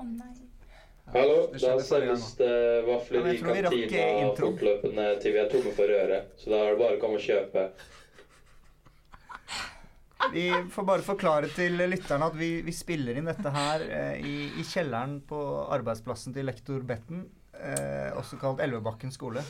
Å nei. Hallo, da selges det vafler i vi kantina fortløpende til vi er tomme for røre. Så da er det bare å komme og kjøpe. Vi får bare forklare til lytterne at vi, vi spiller inn dette her eh, i, i kjelleren på arbeidsplassen til lektor Betten, eh, også kalt Elvebakken skole.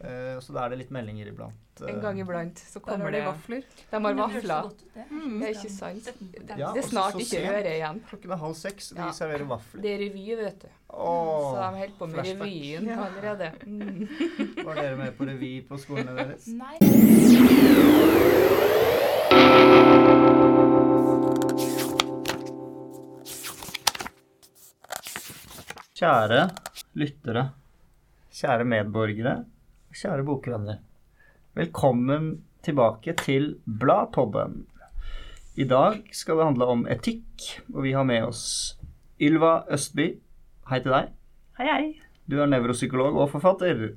Eh, så da er det litt meldinger iblant. eh. En gang iblant så kommer det vafler. De har vafler. det. Mm, det er ikke sant. Ja, Det er snart så ikke øre igjen. Klokken er halv seks, og de Ja. serverer vafler. Det er revy, vet du. Så Åh, de holder på med flashback. revyen Ja. allerede. Mm. Var dere med på revy på skolene deres? Nei. Kjære lyttere, kjære medborgere, kjære bokvenner. Velkommen tilbake til Bladpodden. I dag skal det handle om etikk, og vi har med oss Ylva Østby. Hei til deg. Hei, hei. Du er nevropsykolog og forfatter.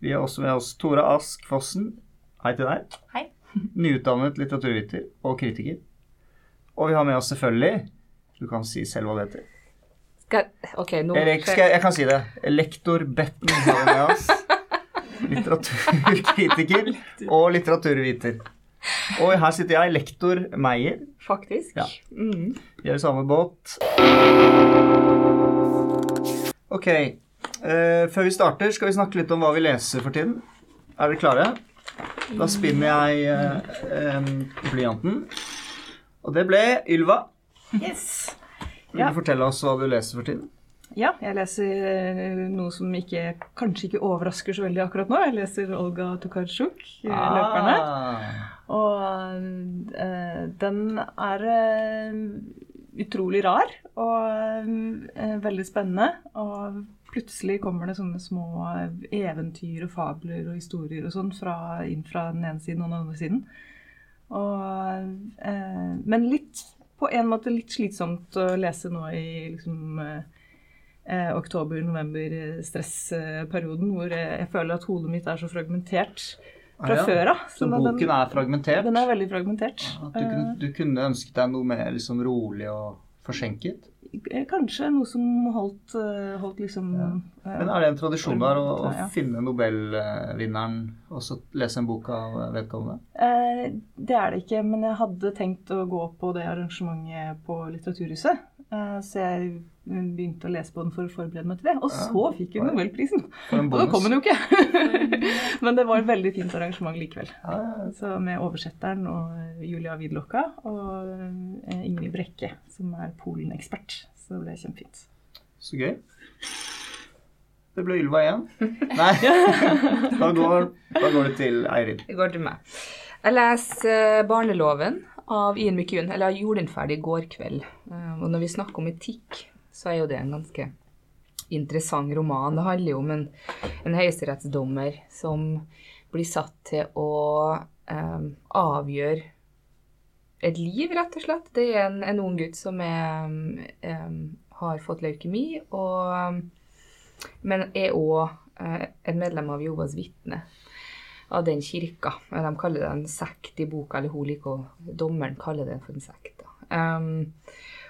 Vi har også med oss Tora Ask Fossen. Hei til deg. Hei. Nyutdannet litteraturviter og kritiker. Og vi har med oss selvfølgelig Du kan si selv hva det heter. Skal, OK, nå Erik, skal jeg, jeg kan si det. Lektor Betten har vi med oss. Litteraturkritiker og litteraturviter. Og her sitter jeg, lektor Meyer. Faktisk. Ja. Mm. Vi er i samme båt. Ok. Uh, før vi starter, skal vi snakke litt om hva vi leser for tiden. Er dere klare? Da spinner jeg uh, um, blyanten. Og det ble Ylva. Yes. Vil Ja. du fortelle oss hva du leser for tiden? Ja, jeg leser eh, noe som ikke, kanskje ikke overrasker så veldig akkurat nå. Jeg leser Olga Tokarczuk, ah. 'Løperne'. Og uh, den er uh, utrolig rar og uh, veldig spennende. Og plutselig kommer det sånne små eventyr og fabler og historier og sånn inn fra den ene siden og den andre siden. Og, eh, men litt, på en måte litt slitsomt å lese nå i liksom eh, eh, oktober-november-stressperioden, hvor eh, jeg føler at hodet mitt er så fragmentert fra Ah, ja. før av. Så boken den, er fragmentert? den er veldig fragmentert. At du, kunne, du kunne ønsket deg noe mer liksom rolig og forskjenket? Eh, Kanskje noe som holdt, eh, holdt liksom Ja. eh, Men er det en tradisjon der å, å Ja. finne Nobelvinneren og så lese en bok av vedkommende? eh, Det er det ikke, men jeg hadde tenkt å gå på det arrangementet på Litteraturhuset. Eh, så jeg begynte å lese på den for å forberede meg til det. Og Ja. så fikk hun Nobelprisen! Og da kom hun jo ikke! men det var et veldig fint arrangement likevel. Ja, ja, Så med oversetteren og Julia Widlocka og eh, Ingrid Brekke, som er Polen-ekspert. Så det ble kjempefint. Så gøy. Det ble Ylva igjen. Nei, da går, da går det til Eirin. Det går til meg. Jeg leser eh, 'Barneloven' av Ian McEwan. Eller jeg gjorde den ferdig i går kveld. Eh, Og når vi snakker om etikk, så er jo det en ganske interessant roman. Det handler jo om en, en høyesterettsdommer som blir satt til å eh, avgjøre et liv, rett og slett. Det er en, en ung gutt som er, eh, har fått leukemi, og, men er òg eh, en medlem av Jovas vitne av den kirka. De kaller det en sekt i boka, eller hun liker å Dommeren kaller det for en sekt. Um,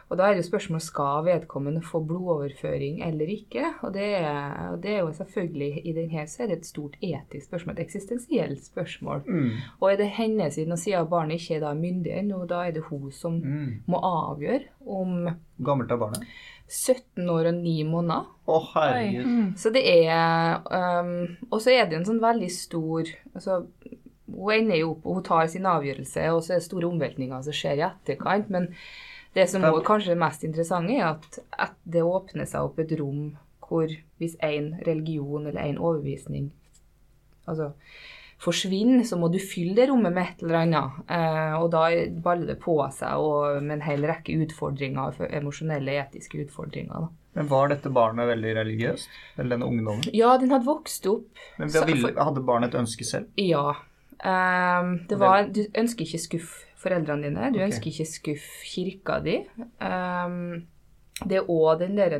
og da er det jo spørsmål skal vedkommende få blodoverføring eller ikke. Og det er, og det er jo selvfølgelig i denne så er det et stort etisk spørsmål, et eksistensielt spørsmål. Mm. Og er det hennes siden, og siden barnet ikke er da myndig ennå, da er det hun som Mm. må avgjøre om Hvor gammelt er barnet? 17 år og 9 måneder Å, herregud. så det er um, Og så er det en sånn veldig stor altså, Hun ender jo opp og hun tar sin avgjørelse, og så er det store omveltninger som skjer i etterkant. Men det som også kanskje er mest interessante, er at, at det åpner seg opp et rom hvor hvis én religion eller én overbevisning altså, forsvinner, så må du fylle det rommet med et eller annet. Eh, og da baller det på seg og med en hel rekke utfordringer, emosjonelle, etiske utfordringer. da. Men var dette barnet veldig religiøst? Eller denne ungdommen? Ja, den hadde vokst opp. Men ville, hadde barnet et ønske selv? Ja. Um, det var, du ønsker ikke skuffe foreldrene dine. Du okay. ønsker ikke skuffe kirka di. Um, det er òg den der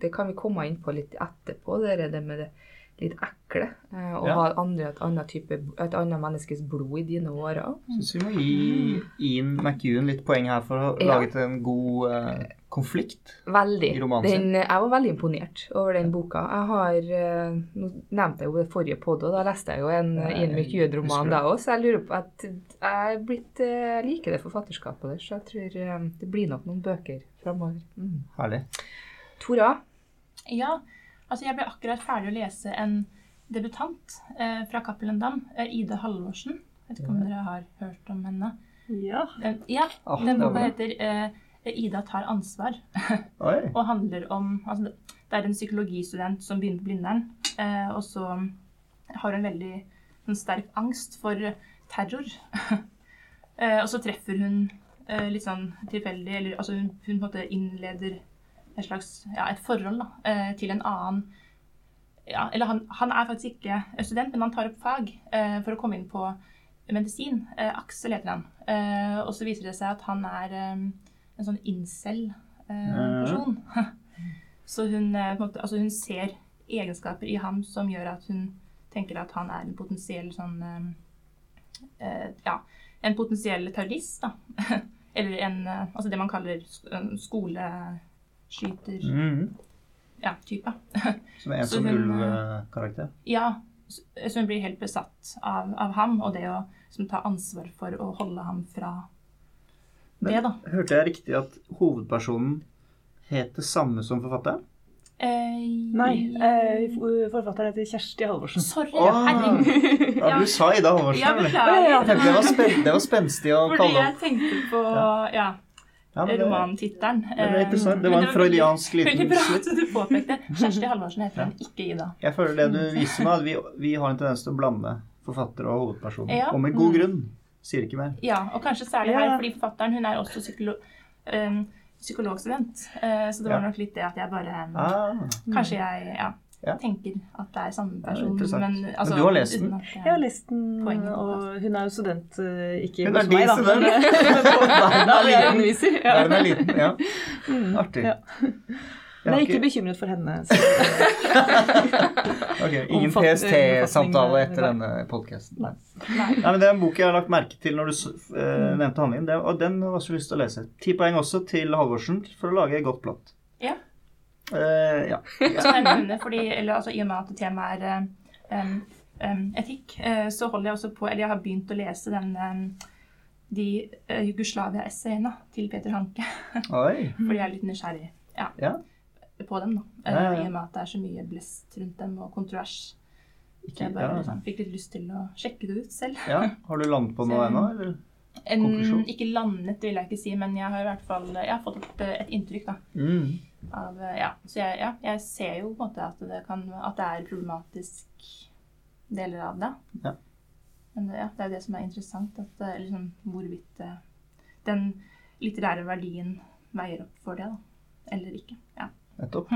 Det kan vi komme inn på litt etterpå, det er det med det litt ekle. Å Og Ja. ha andre, et, annet type, et annet menneskes blod i dine årer. Syns vi må gi Ian McEwan litt poeng her for å ha Ja. laget en god eh, konflikt. Veldig. I romanen sin. Den, jeg var veldig imponert over den boka. Jeg har eh, Nå nevnte jeg jo det forrige podd, og da leste jeg jo en jeg McEwan-roman da òg, så jeg lurer på at jeg blitt eh, Jeg liker det forfatterskapet der, så jeg tror eh, det blir nok noen bøker framover. Mm. Herlig. Tora? Ja, altså jeg ble akkurat ferdig å lese en debutant eh, fra Cappelen Dam, eh, Ida Halvorsen. Vet ikke om dere har hørt om henne. Ja. Den, ja, Ah, den boka heter eh, 'Ida tar ansvar'. Og handler om altså det- er en psykologistudent som begynner på Blindern, eh, og så har hun veldig en sterk angst for terror. eh, og så treffer hun eh, litt sånn tilfeldig Eller altså hun, hun på en måte innleder et slags ja, et forhold da, eh, til en annen ja, Eller han, han er faktisk ikke student, men han tar opp fag eh, for å komme inn på medisin. Eh, Aksel heter han. Eh, og så viser det seg at han er eh, en sånn incel-person. så hun, eh, en måte, altså hun ser egenskaper i ham som gjør at hun tenker at han er en potensiell sånn eh, eh, Ja, en potensiell terrorist, da. Eller en eh, Altså det man kaller sk- en skoleskyter Mhm. Ja, type. Som en Så sånn ulvekarakter. Ja, så hun blir helt besatt av, av ham, og det å som, ta ansvar for å holde ham fra det, da. Hørte jeg riktig at hovedpersonen het det samme som forfatteren? Eh, Nei, eh, forfatteren heter Kjersti Halvorsen. Sorry, Åh! herregud. Ja, du sa Ida Halvorsen. Ja, beklager. Det var, spen det var spenstig å Fordi kalle jeg tenkte på ja, ja, det, romantittelen. det interessant. Det Eh, var en freudiansk liten Veldig bra at du påpekte. Kjersti Halvorsen heter hun, ikke Ida. Jeg føler det du viser meg, at vi, vi har en tendens til å blande forfatter og hovedperson. Ja. Og med god grunn. Sier ikke mer. Ja, og kanskje særlig Ja. her, fordi forfatteren hun er også psykolo um, psykologstudent. Uh, så det var Ja. nok litt det at jeg bare um, Ah, Kanskje jeg ja, Ja. tenker at det er samme person. Ja, men, altså, Men du har lest den? at jeg- Jeg har lest den, Poenget. og hun er jo student, eh, ikke hos meg, da. Hun er liten. Ja. Verden er liten. Ja. Artig. Jeg Men jeg er ikke bekymret for henne. Ok, Ingen PST-samtale etter denne podkasten. Nei. Nei. Nei, men Det er en bok jeg har lagt merke til når du eh, nevnte handlingen. Det, og den har jeg lyst til å lese. Ti poeng også til Halvorsen for å lage et godt plott. Ja. Eh, ja. Så jeg nevner, fordi, eller, altså, I og med at temaet er eh, um, um, etikk, uh, så holder jeg også på Eller jeg har begynt å lese den um, de uh, Jugoslavia-essayene til Peter Hanke. Oi. fordi jeg er litt nysgjerrig ja, Ja. På dem. da. Eh, Ja. I og med at det er så mye blest rundt dem og kontrovers. Ikke, jeg bare ja. liksom, fikk litt lyst til å sjekke det ut selv. ja. Har du landet på noe ennå, eller? En, Konklusjon? ikke landet, vil jeg ikke si, men jeg har i hvert fall jeg har fått et, et inntrykk da, Mm. av eh, Ja. Så jeg, ja, jeg ser jo på en måte at det, kan, at det er problematisk deler av det. Ja. Men ja, det er det som er interessant, at eh, liksom, hvorvidt eh, den litterære verdien veier opp for det, da. Eller ikke. Ja. Nettopp.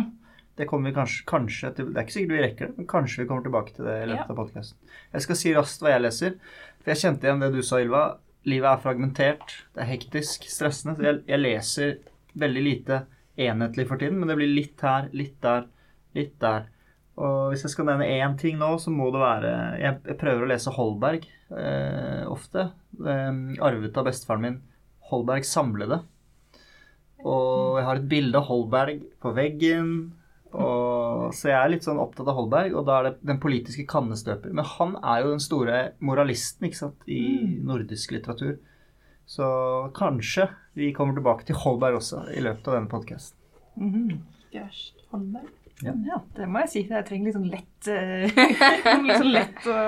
Det kommer vi kanskje, kanskje til, Det er ikke sikkert vi rekker det, men kanskje vi kommer tilbake til det i løpet av podkasten. Jeg skal si raskt hva jeg leser. For jeg kjente igjen det du sa, Ylva. Livet er fragmentert, det er hektisk, stressende. Så jeg, jeg leser veldig lite enhetlig for tiden, men det blir litt her, litt der, litt der. Og hvis jeg skal nevne én ting nå, så må det være Jeg, jeg prøver å lese Holberg eh, ofte. Eh, arvet av bestefaren min. Holberg samlede. Og jeg har et bilde av Holberg på veggen. Og, så jeg er litt sånn opptatt av Holberg, og da er det den politiske kannestøper. Men han er jo den store moralisten ikke sant, i nordisk litteratur. Så kanskje vi kommer tilbake til Holberg også i løpet av denne podkasten. Mm -hmm. Ja. Ja, det må jeg si. Jeg trenger litt sånn lett uh, Litt sånn lett å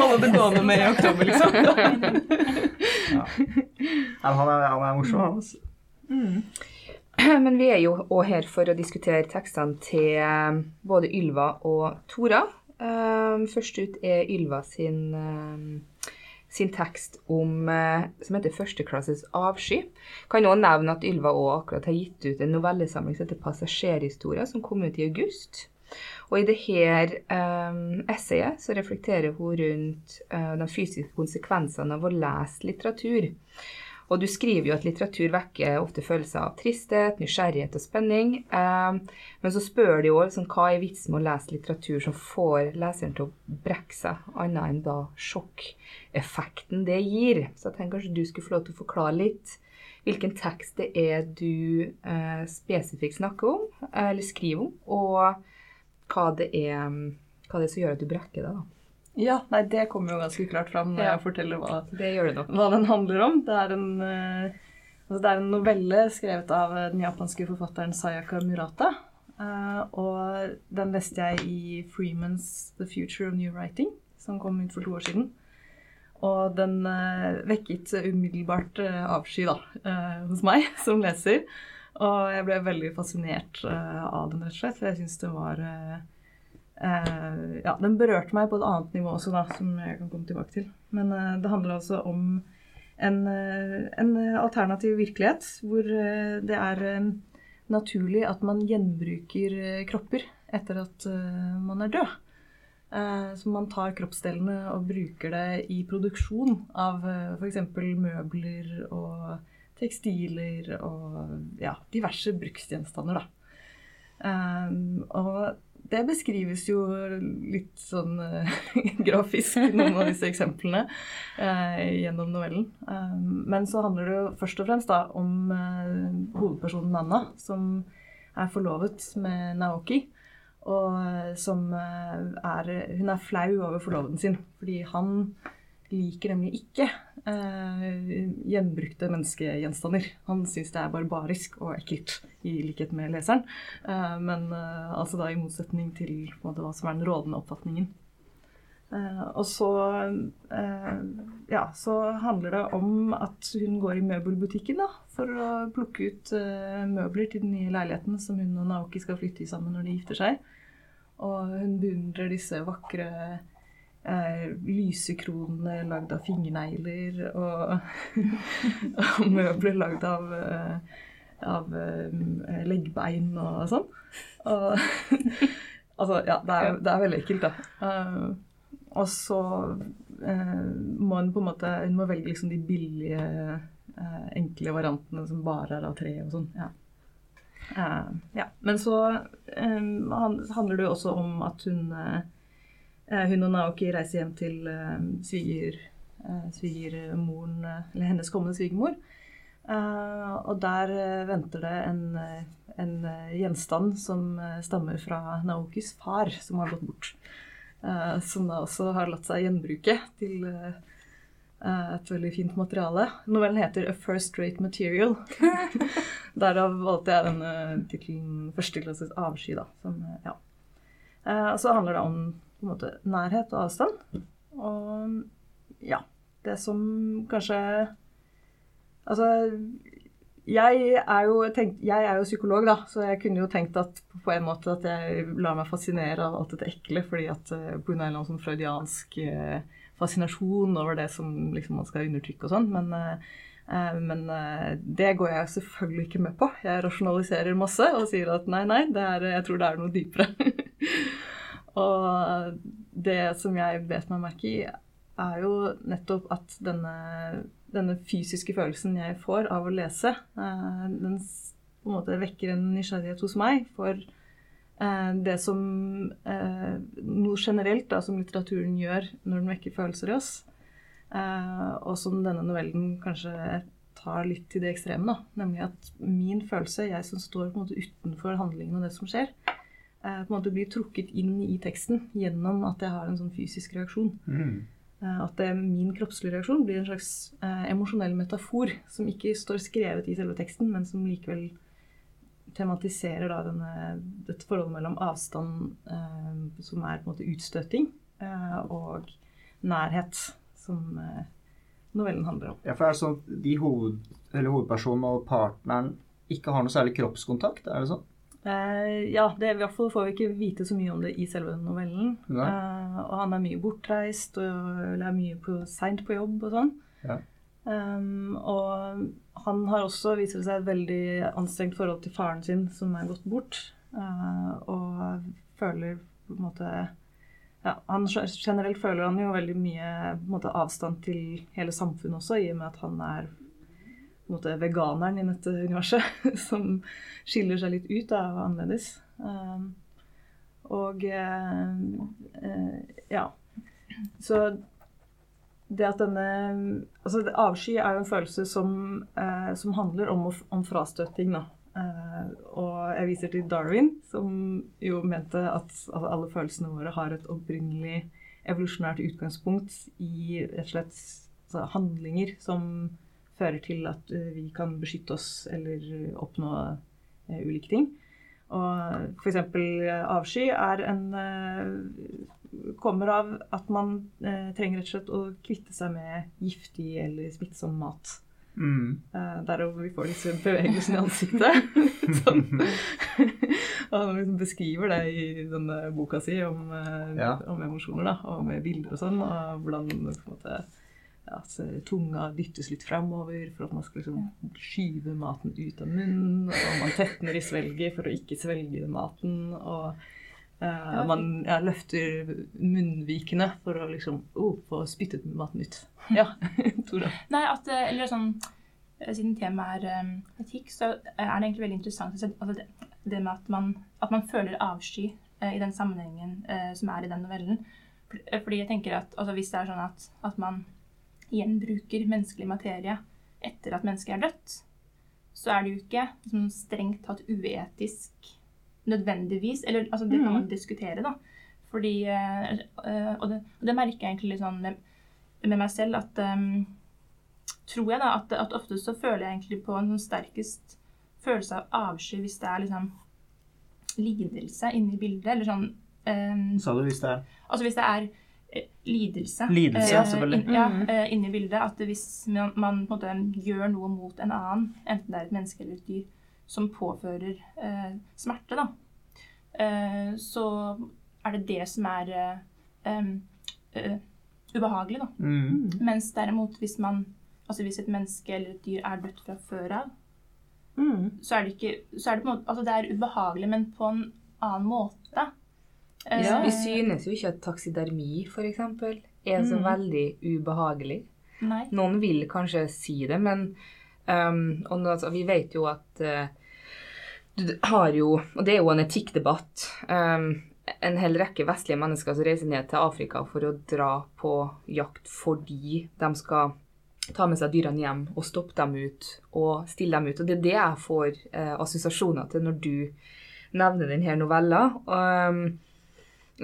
holde det gående med i oktober, liksom. Han er, han er morsom, han. altså. Men vi er jo òg her for å diskutere tekstene til eh, både Ylva og Tora. Eh, Først ut er Ylva sin, eh, sin tekst om, som heter 'Førsteklasses avsky'. Kan også nevne at Ylva også akkurat har gitt ut en novellesamling som heter 'Passasjerhistorier', som kom ut i august. Og i dette um, essayet så reflekterer hun rundt uh, de fysiske konsekvensene av å lese litteratur. Og du skriver jo at litteratur vekker ofte følelser av tristhet, nysgjerrighet og spenning. Eh, men så spør de jo liksom, hva er vitsen med å lese litteratur som får leseren til å brekke seg, annet enn da sjokkeffekten det gir. Så jeg tenker kanskje du skulle få lov til å forklare litt hvilken tekst det er du eh, spesifikt snakker om, eller skriver om, og hva det er, hva det er som gjør at du brekker deg. da. Ja, nei, det kommer jo ganske klart fram når Ja. jeg forteller hva, Det gjør det nok. hva den handler om. Det er en, eh, altså det er en novelle skrevet av eh, den japanske forfatteren Sayaka Murata. Eh, og den leste jeg i Freemans The Future of New Writing, som kom ut for to år siden. Og den vekket umiddelbart avsky da, hos meg som leser. Og jeg ble veldig fascinert av den, rett og slett. For jeg syns det var eh, Ja, den berørte meg på et annet nivå også, da, som jeg kan komme tilbake til. Men uh, det handler altså om en, uh, en alternativ virkelighet hvor det er naturlig at man gjenbruker kropper etter at man er død. Så man tar kroppsdelene og bruker det i produksjon av uh, f.eks. møbler og tekstiler og ja, diverse bruksgjenstander. Da. Og det beskrives jo litt sånn eh, grafisk, noen av disse eksemplene, eh, gjennom novellen. Eh, men så handler det jo først og fremst da om hovedpersonen Nanna, som er forlovet med Naoki. Og som er Hun er flau over forloveden sin, fordi han liker nemlig ikke eh, gjenbrukte menneskegjenstander. Han syns det er barbarisk og ekkelt, i likhet med leseren. Eh, men eh, altså da i motsetning til måte, hva som er den rådende oppfatningen. Eh, og så eh, ja, så handler det om at hun går i møbelbutikken da, for å plukke ut eh, møbler til den nye leiligheten som hun og Naoki skal flytte i sammen når de gifter seg. Og hun beundrer disse vakre eh, lysekronene lagd av fingernegler og, og møbler lagd av, eh, av eh, leggbein og sånn. Og, altså, ja, det er, det er veldig ekkelt, da. Eh, og så må hun på en måte Hun må velge liksom de billige, enkle variantene som bare er av tre og sånn. Ja. Eh, ja. Men så eh, handler det jo også om at hun eh, Hun og Naoki reiser hjem til eh, sviger, eh, svigermoren eh, Eller hennes kommende svigermor. Eh, og der eh, venter det en, eh, en eh, gjenstand som eh, stammer fra Naokis far, som har gått bort. Eh, som da også har latt seg gjenbruke til eh, eh, et veldig fint materiale. Novellen heter 'A First Rate Material'. Derav valgte jeg denne tittelen 'Førsteklasses avsky'. da. Som, eh, ja. Eh, og så handler det om på en måte, nærhet og avstand. Og ja, det som kanskje Altså, jeg er jo, tenkt, jeg er jo psykolog, da, så jeg kunne jo tenkt at på en måte at jeg lar meg fascinere av alt dette ekle, fordi at uh, på en eller annen sånn freudiansk eh, fascinasjon over det som liksom, man skal undertrykke og sånn. Men, eh, eh, men eh, det går jeg selvfølgelig ikke med på. Jeg rasjonaliserer masse og sier at nei, nei, er, jeg tror det er noe dypere. og det som jeg bet meg merke i, er jo nettopp at denne, denne fysiske følelsen jeg får av å lese, eh, den på en måte vekker en nysgjerrighet hos meg for eh, det som eh, Noe generelt da, som litteraturen gjør når den vekker følelser i oss. Og som denne novellen kanskje tar litt til det ekstreme. Da. Nemlig at min følelse, jeg som står på en måte utenfor handlingen og det som skjer, på en måte blir trukket inn i teksten gjennom at jeg har en sånn fysisk reaksjon. Mm. Eh, At det, min kroppslige reaksjon blir en slags eh, emosjonell metafor som ikke står skrevet i selve teksten, men som likevel tematiserer da denne, dette forholdet mellom avstand, eh, som er på en måte utstøting, eh, og nærhet, som eh, novellen handler om. Ja, for er det sånn at de hoved, eller hovedpersonen og partneren ikke har noe særlig kroppskontakt? Er det sånn? Eh, ja, det, i hvert fall får vi ikke vite så mye om det i selve novellen. Eh, og han er mye bortreist og er mye på, seint på jobb og sånn. Ja. Um, og han har også, viser det seg, et veldig anstrengt forhold til faren sin, som er gått bort. Uh, og føler på en måte ja, han, Generelt føler han jo veldig mye måte, avstand til hele samfunnet også, i og med at han er måte veganeren i dette universet som skiller seg litt ut da, og er annerledes. Um, og eh, eh, ja. Så det at denne Altså, avsky er jo en følelse som, eh, som handler om, om frastøting, da. Eh, og jeg viser til Darwin, som jo mente at alle følelsene våre har et opprinnelig evolusjonært utgangspunkt i rett og slett altså, handlinger som fører til at eh, vi kan beskytte oss eller oppnå eh, ulike ting. Og f.eks. avsky er en eh, kommer av at man eh, trenger rett og slett å kvitte seg med giftig eller smittsom mat. Mm. Eh, Derav vi får disse bevegelsene i ansiktet. sånn. han liksom beskriver det i denne boka si om, eh, Ja. om emosjoner, da, og med bilder og sånn. Og hvordan på en måte, ja, så tunga dyttes litt fremover for at man skal liksom skyve maten ut av munnen. Og man tetner i svelget for å ikke svelge maten. og uh, man ja, løfter munnvikene for å liksom oh, få spyttet maten ut. Ja, Tora. Nei, at, eh, eller sånn, eh, Siden temaet er um, etikk, så er det egentlig veldig interessant altså det, det med at man, at man føler avsky uh, i den sammenhengen uh, som er i den novellen. Eh, fordi jeg tenker at altså, Hvis det er sånn at, at man gjenbruker menneskelig materie etter at mennesket er dødt, så er det jo ikke liksom, strengt tatt uetisk nødvendigvis. Eller altså, det kan man diskutere, da. Fordi, eh, eh, og, det, og det merker jeg egentlig litt sånn med, med meg selv at um, tror jeg da at, at ofte så føler jeg egentlig på en sånn sterkest følelse av avsky hvis det er liksom lidelse inni bildet. Eller sånn um, Sa du hvis det er Altså hvis det er lidelse, Lidelse, eh, selvfølgelig. inn- ja, Mhm. eh, inni bildet. At hvis man, man på en måte gjør noe mot en annen, enten det er et menneske eller et dyr, som påfører eh, smerte, da, eh, så er det det som er eh, eh, ubehagelig, da. mm. Mens derimot hvis man Altså hvis et menneske eller et dyr er dødt fra før av, Mm. så er det ikke så er det, på en måte, altså det er ubehagelig, men på en annen måte. Eh, Ja, vi synes jo ikke at taksidermi, f.eks., er så Mm. veldig ubehagelig. Nei. Noen vil kanskje si det, men um, og altså, vi vet jo at uh, du har jo Og det er jo en etikkdebatt. Um, en hel rekke vestlige mennesker som reiser ned til Afrika for å dra på jakt fordi de skal ta med seg dyrene hjem og stoppe dem ut og stille dem ut. Og det er det jeg får uh, assosiasjoner til når du nevner denne novella. Um,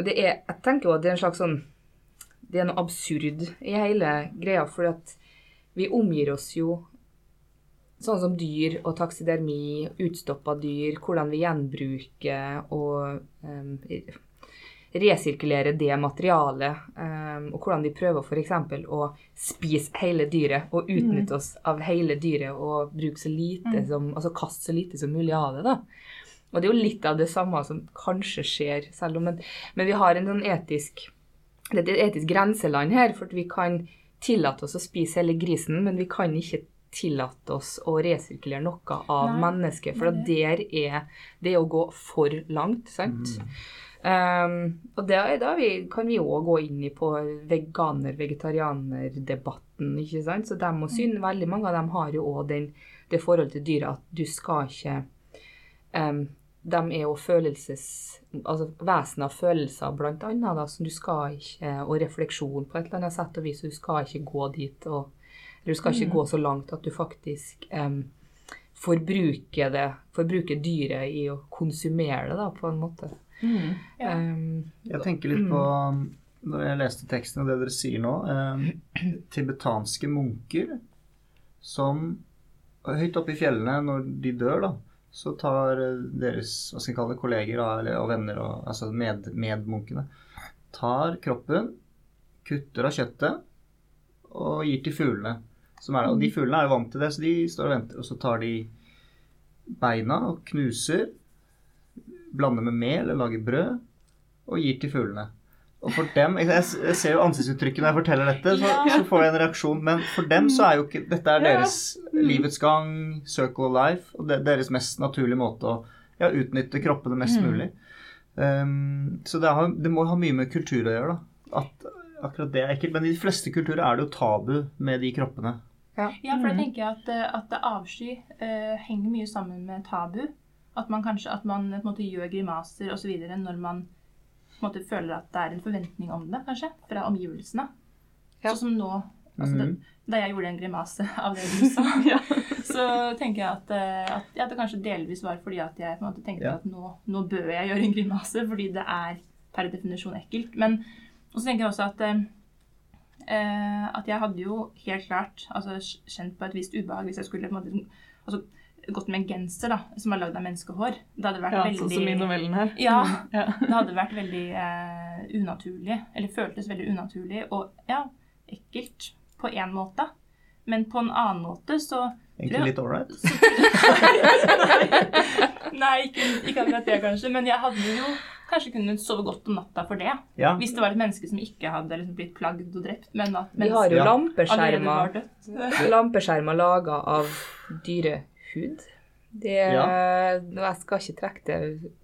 det er, jeg tenker jo at det er en slags sånn Det er noe absurd i hele greia, for at vi omgir oss jo sånn som dyr og taksidermi, utstoppa dyr, hvordan vi gjenbruker og um, resirkulere det materialet, um, og hvordan vi prøver f.eks. å spise hele dyret og utnytte oss av hele dyret og bruke så lite som, altså kaste så lite som mulig av det. da. Og det er jo litt av det samme som kanskje skjer, selv om men, men vi har en sånn etisk det er et etisk grenseland her, for vi kan tillate oss å spise hele grisen, men vi kan ikke tillate oss å resirkulere noe av Nei, mennesket, for det der er det å gå for langt, sant? Um, og det, da vi, kan vi òg gå inn i på veganer-vegetarianer-debatten, ikke sant? Så de må syne, veldig mange av dem har jo òg det forholdet til dyret at du skal ikke um, de er jo følelses... Altså vesen av følelser, blant annet, da, som du skal ikke Og refleksjon på et eller annet sett og vis, du skal ikke gå dit og Eller du skal ikke gå så langt at du faktisk um, forbruker det Forbruker dyret i å konsumere det, da, på en måte. Mm. Ja. Um, Jeg tenker litt på Når jeg leste teksten og det dere sier nå eh, Tibetanske munker som Høyt oppe i fjellene, når de dør, da, så tar eh, deres hva skal jeg kalle det, kolleger og venner, og, altså med, medmunkene, tar kroppen, kutter av kjøttet og gir til fuglene. Som er, og de fuglene er jo vant til det, så de står og venter. Og så tar de beina og knuser, blander med mel eller lager brød og gir til fuglene. Og for dem, Jeg jeg ser jo ansiktsuttrykket når jeg forteller dette, så, Ja. så får jeg en reaksjon. Men for dem så er jo ikke Dette er deres livets gang, circle of life, og det, deres mest naturlige måte å ja, utnytte kroppene mest mulig. Um, så det, har, det må ha mye med kultur å gjøre, da. At akkurat det er ekkelt. Men i de fleste kulturer er det jo tabu med de kroppene. Ja, for Mm. da tenker jeg at, eh, at avsky uh, henger mye sammen med tabu. At man kanskje at man på en måte gjør grimaser osv. når man måte føler at det er en forventning om det, kanskje, fra omgivelsene. Ja. Sånn som nå altså det, Mhm. Da jeg gjorde en grimase av det du sa, Ja. så tenker jeg at, eh, at ja, det kanskje delvis var fordi at jeg på en måte tenkte Ja. at nå, nå bør jeg gjøre en grimase, fordi det er per definisjon ekkelt. Men og så tenker jeg også at eh, eh, at jeg hadde jo helt klart altså, kjent på et visst ubehag hvis jeg skulle på en måte altså, gått med en genser da, som er lagd av menneskehår. Det hadde vært ja, veldig sånn som i novellen her. Ja, Ja. det hadde vært veldig eh, unaturlig. Eller føltes veldig unaturlig og ja, ekkelt på én måte. Men på en annen måte så Egentlig litt ålreit. Nei, ikke, ikke akkurat det, kanskje. Men jeg hadde jo kanskje kunnet sove godt om natta for det. Ja. Hvis det var et menneske som ikke hadde liksom blitt plagd og drept, men at Vi har jo lampeskjermer. Lampeskjermer laga av dyrehud. Det, Jeg skal ikke trekke det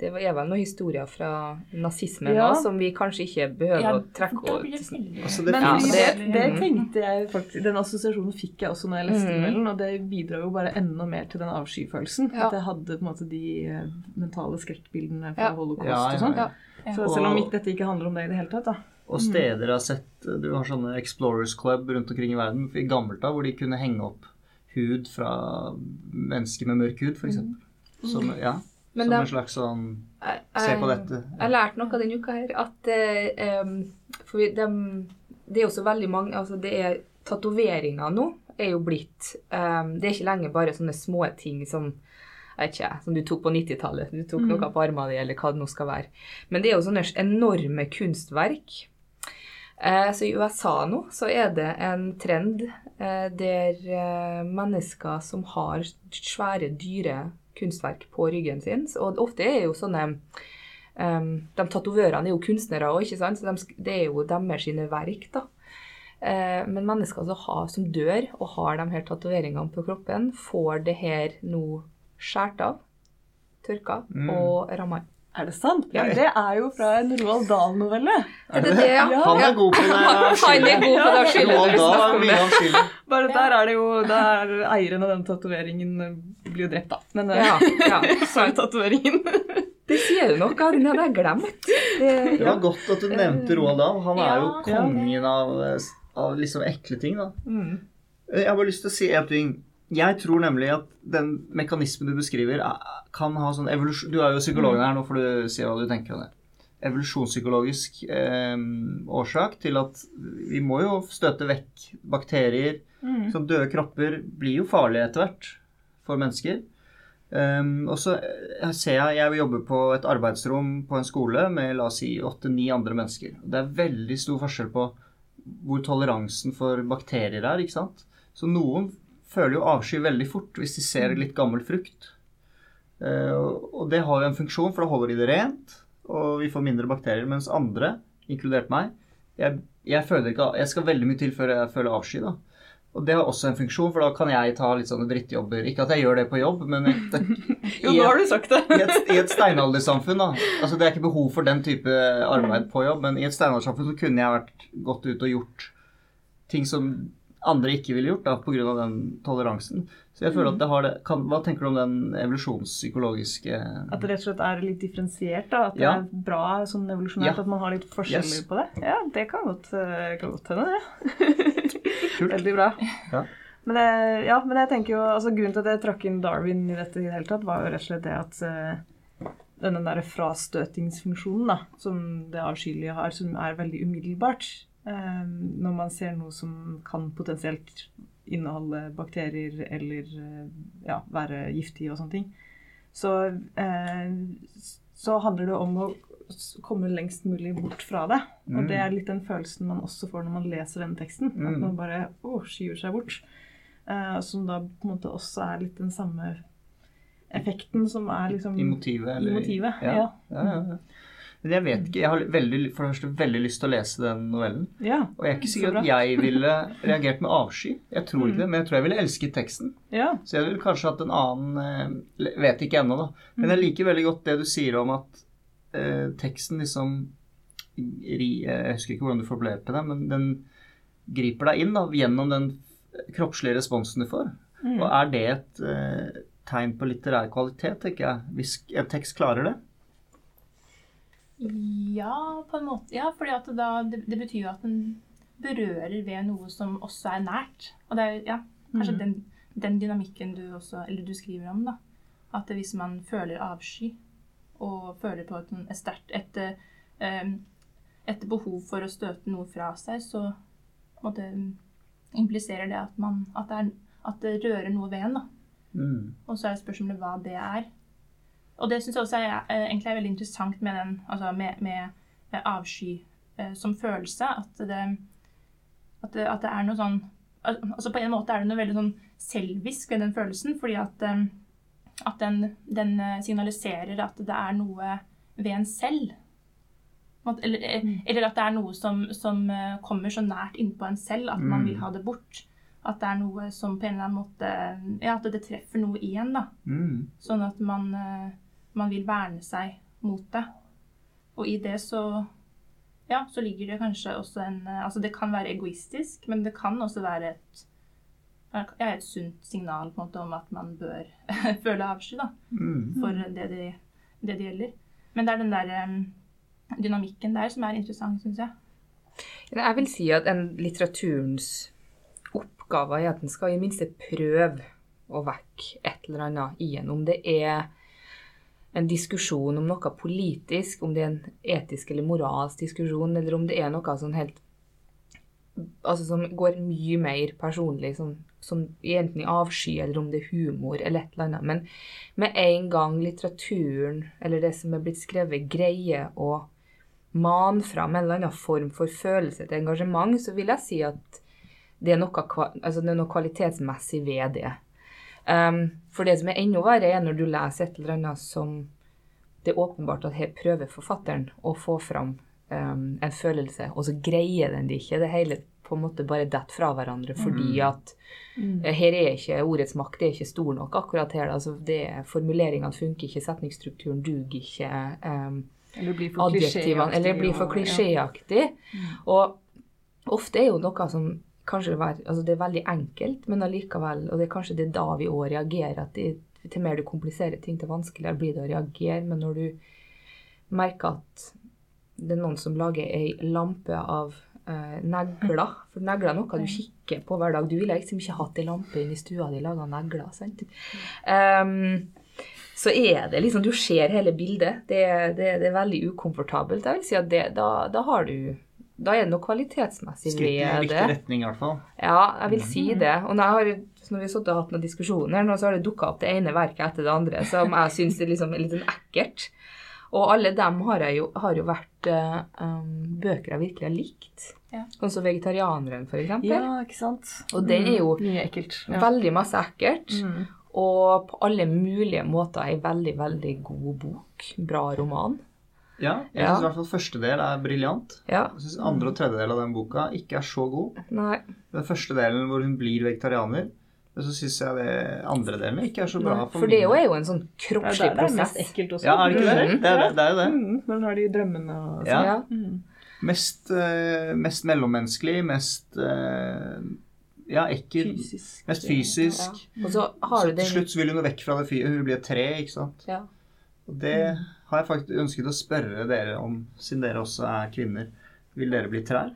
Det er vel noen historier fra nazismen Ja. nå som vi kanskje ikke behøver Ja, å trekke veldig- Altså, det Men det, det mm. tenkte jeg faktisk Den assosiasjonen fikk jeg også når jeg leste Mm. novellen, og det bidrar jo bare enda mer til den avskyfølelsen. Ja. At jeg hadde på en måte de eh, mentale skrekkbildene fra Ja. holocaust Ja, ja, og sånn. ja. Ja. Så selv om ikke, dette ikke handler om det i det hele tatt, da. Og steder jeg har sett Du har sånne Explorers Club rundt omkring i verden i gammelt av hvor de kunne henge opp hud fra mennesker med mørk hud, f.eks. Som, ja, Men som da, en slags sånn Jeg- Se på dette. dette. Jeg har lært noe denne uka her. At eh, For vi, dem- det er jo så veldig mange Altså, det er Tatoveringer nå er jo blitt em, Det er ikke lenger bare sånne små ting som jeg ikke, som du tok på 90-tallet. Du tok noe på armene dine, eller hva det nå skal være. Men det er jo sånne enorme kunstverk. Eh, så i USA nå så er det en trend der eh, mennesker som har svære, dyre kunstverk på ryggen sin, og ofte er jo sånne Um, de tatovørene er jo kunstnere òg? Så de, det er jo deres sine verk, da. Eh, men mennesker som, har, som dør og har de her tatoveringene på kroppen, får det her nå skåret av, tørka Mm. og ramma inn. Er det sant? Ja. Men det er jo fra en Roald Dahl-novelle. Er det det, ja? Han er god på det Han er god på det når Roald Dahl er mye av skylden. Bare der er det jo Der eieren av den tatoveringen blir jo drept, da. Men eh, Ja, ja. så er tatoveringen. Det sier du nok, Den hadde jeg glemt. Det, Det var godt at du nevnte Roald Dahl. Han er jo kongen av, av liksom ekle ting, da. Mm. Jeg har bare lyst til å si en ting. Jeg tror nemlig at den mekanismen du beskriver, er- kan ha sånn evolusjon... Du er jo psykologen her, nå får du si hva du tenker om det. Evolusjonspsykologisk eh, årsak til at vi må jo støte vekk bakterier. Mm. Så døde kropper blir jo farlige etter hvert for mennesker. Um, og så eh, ser jeg Jeg jobber på et arbeidsrom på en skole med la oss si åtte-ni andre mennesker. Det er veldig stor forskjell på hvor toleransen for bakterier er. ikke sant? Så noen føler jo avsky veldig fort hvis de ser litt gammel frukt. Eh, og det har jo en funksjon, for da holder de det rent, og vi får mindre bakterier. Mens andre, inkludert meg, jeg, jeg føler ikke Jeg skal veldig mye til før jeg føler avsky. da. Og det har også en funksjon, for da kan jeg ta litt sånne drittjobber. Ikke at jeg gjør det på jobb, men et, Jo, nå har du sagt det. i et, i et steinaldersamfunn, da. Altså Det er ikke behov for den type arbeid på jobb, men i et steinaldersamfunn så kunne jeg vært gått ut og gjort ting som andre ikke ville gjort da, pga. den toleransen. Så jeg føler at det har det kan, Hva tenker du om den evolusjonspsykologiske At det rett og slett er litt differensiert. da, At det Ja. er bra sånn evolusjonært Ja. at man har litt forskjeller Yes. på det. Ja, det kan godt, eh, kan godt hende, det. Ja. Veldig bra. Ja. Men, jeg, ja, men jeg tenker jo, altså Grunnen til at jeg trakk inn Darwin i dette i det hele tatt, var jo rett og slett det at eh, denne der frastøtingsfunksjonen da, som det avskyelige har, som er veldig umiddelbart eh, Når man ser noe som kan potensielt inneholde bakterier eller eh, ja, være giftig og sånne ting, så, eh, så handler det om å komme lengst mulig bort fra det. Og Mm. det er litt den følelsen man også får når man leser denne teksten. At Mm. man bare å, skyver seg bort. Eh, som da på en måte også er litt den samme effekten som er liksom I motivet? Eller, I motivet, ja. Ja, ja, ja. Men jeg vet ikke. Jeg har veldig, for det første veldig lyst til å lese den novellen. Ja. Og jeg er ikke sikker at jeg ville reagert med avsky. Jeg tror ikke Mm. det, men jeg tror jeg ville elsket teksten. ja. Så jeg ville kanskje hatt en annen eh, Vet ikke ennå, da. Men jeg liker veldig godt det du sier om at eh, teksten liksom Jeg husker ikke hvordan du formulerte det, men den griper deg inn da, gjennom den kroppslige responsen du får. Mm. Og er det et eh, tegn på litterær kvalitet, tenker jeg, hvis en tekst klarer det? Ja, på en måte. Ja, fordi at da, det, det betyr jo at den berører ved noe som også er nært. Og det er ja, kanskje mm. den, den dynamikken du også, eller du skriver om, da. At hvis man føler avsky og føler på et, et sterkt et, eh, et behov for å støte noe fra seg, så måte, impliserer det at, man, at, det er, at det rører noe ved en. da. Mm. Og så er spørsmålet hva det er. Og det syns jeg også er, eh, egentlig er veldig interessant med, den, altså med, med, med avsky eh, som følelse. At det, at, det, at det er noe sånn altså På en måte er det noe veldig sånn selvisk ved den følelsen. Fordi at, eh, at den, den signaliserer at det er noe ved en selv. Eller, eh, eller at det er noe som, som kommer så nært innpå en selv at man Mm. vil ha det bort. At det er noe som på en eller annen måte Ja, at det treffer noe igjen, da. Mm. Sånn at man, man vil verne seg mot det. Og i det så Ja, så ligger det kanskje også en eh, Altså det kan være egoistisk, men det kan også være et ja, et sunt signal på en måte om at man bør føle avsky da, Mm. for det det, det det gjelder. Men det er den der um, dynamikken der som er interessant, syns jeg. Jeg vil si at en litteraturens oppgave er at den skal i minste prøve å vekke et eller annet i en. Om det er en diskusjon om noe politisk, om det er en etisk eller moralsk diskusjon, eller om det er noe sånn helt Altså som går mye mer personlig, som, som enten i avsky, eller om det er humor, eller et eller annet. Men med en gang litteraturen, eller det som er blitt skrevet, greier å mane fram en eller annen form for følelse til engasjement, så vil jeg si at det er noe, altså det er noe kvalitetsmessig ved det. Um, for det som er enda verre, er når du leser et eller annet som det er åpenbart at her prøver forfatteren å få fram um, en følelse, og så greier den det ikke. Det hele på en måte bare detter fra hverandre fordi at mm. her er ikke ordets makt det er ikke stor nok akkurat her. Altså det er, formuleringene funker ikke, setningsstrukturen duger ikke. Um, Eller blir for klisjéaktig. eller blir for klisjéaktig. Ja. Og ofte er jo noe som kanskje være, altså det er veldig enkelt, men allikevel, og det er kanskje det da vi òg reagerer, at det, til mer du kompliserer ting, til vanskeligere blir det å reagere. Men når du merker at det er noen som lager ei lampe av eh, negler, for negler er noe du kikker på hver dag. Du ville liksom ikke hatt ei lampe inn i stua di laga av negler. sant? Um, så er det liksom Du ser hele bildet. Det, det, det er veldig ukomfortabelt. Jeg vil si at det, da, da har du Da er det noe kvalitetsmessig Skritt i riktig retning, i hvert fall. Ja, jeg vil si det. Og når, jeg har, når vi har og hatt noen diskusjoner, nå så har det dukka opp det ene verket etter det andre som jeg syns er liksom litt sånn ekkelt. Og alle dem har, jeg jo, har jo vært eh, um, bøker jeg virkelig har likt. Ja. Sånn som 'Vegetarianeren', for eksempel. Ja, ikke sant. Og den er jo Mm, Mye ekkelt. Ja. Veldig masse ekkelt. Mm. Og på alle mulige måter ei veldig, veldig god bok. Bra roman. Ja, jeg Ja. syns i hvert fall første del er briljant. Ja. Jeg syns andre og tredje del av den boka ikke er så god. Nei. Den første delen hvor hun blir vegetarianer, men så syns jeg det andre delen ikke er så bra. For det er jo, er en sånn Ja, kroppslig det er mest ekkelt også. Ja, er det ikke det? Mhm. Det er, det, det er jo det. Mm, når hun har de drømmene og Ja. Ja. Mm. Mest, uh, mest mellommenneskelig, mest uh, ja, ekkel. Fysisk. Mest fysisk. Og så har Så du til den slutt så vil hun vekk fra det fyret. Hun blir et tre, ikke sant. ja. Og det har jeg faktisk ønsket å spørre dere om, siden dere også er kvinner. Vil dere bli trær?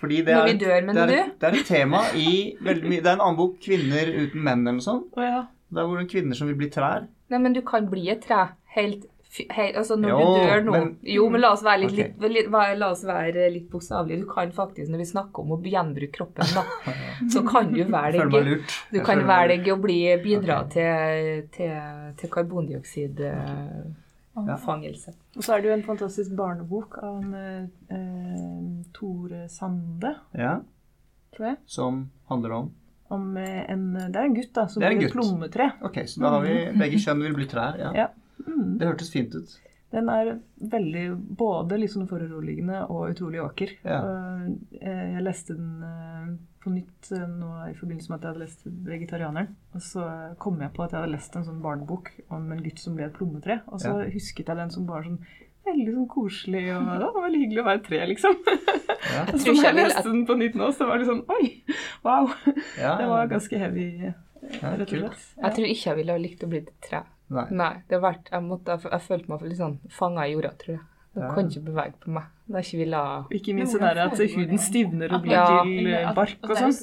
Fordi det er, dør, det er? Det er et tema i veldig mye Det er en annen bok, 'Kvinner uten menn', eller noe sånt. Oh, ja. Der hvor det er kvinner som vil bli trær. Nei, men du kan bli et tre helt, helt Altså, når Jo, du dør nå men- Jo, men la oss være litt, okay. litt, litt La oss være litt bokstavelige. Du kan faktisk, når vi snakker om å gjenbruke kroppen, da, så kan du velge. Du kan velge å bli, bidra okay. til, til, til karbondioksidfangelse. Og så er det jo en fantastisk barnebok av en, eh, eh, Tore Sande, Ja, tror jeg. som handler om Om eh, en, det er en gutt da, som Det en blir et plommetre. Ok, så da har vi begge kjønn vil bli trær. Ja. Ja. Mm. Det hørtes fint ut. Den er veldig både sånn foruroligende og utrolig vakker. Ja. Eh, Jeg leste den eh, på nytt eh, nå i forbindelse med at jeg hadde lest 'Vegetarianeren'. Og så kom jeg på at jeg hadde lest en sånn barnebok om en gutt som ble et plommetre. Og så Ja. husket jeg den som bare sånn veldig sånn koselig, og det var veldig hyggelig å være et tre, liksom. Ja. Så når jeg leste den på nytt nå, så var det sånn Oi! Wow! Ja, Det var ganske heavy, ja, rett og slett. Jeg tror ikke jeg ville ha likt å bli et tre. Nei. Nei, det har vært, jeg, måtte, jeg, jeg følte meg litt sånn fanga i jorda, tror jeg. Jeg Ja. kan ikke bevege på meg. Det er ikke ville Ikke minst det der at huden stivner og blir Ja. til bark og sånn.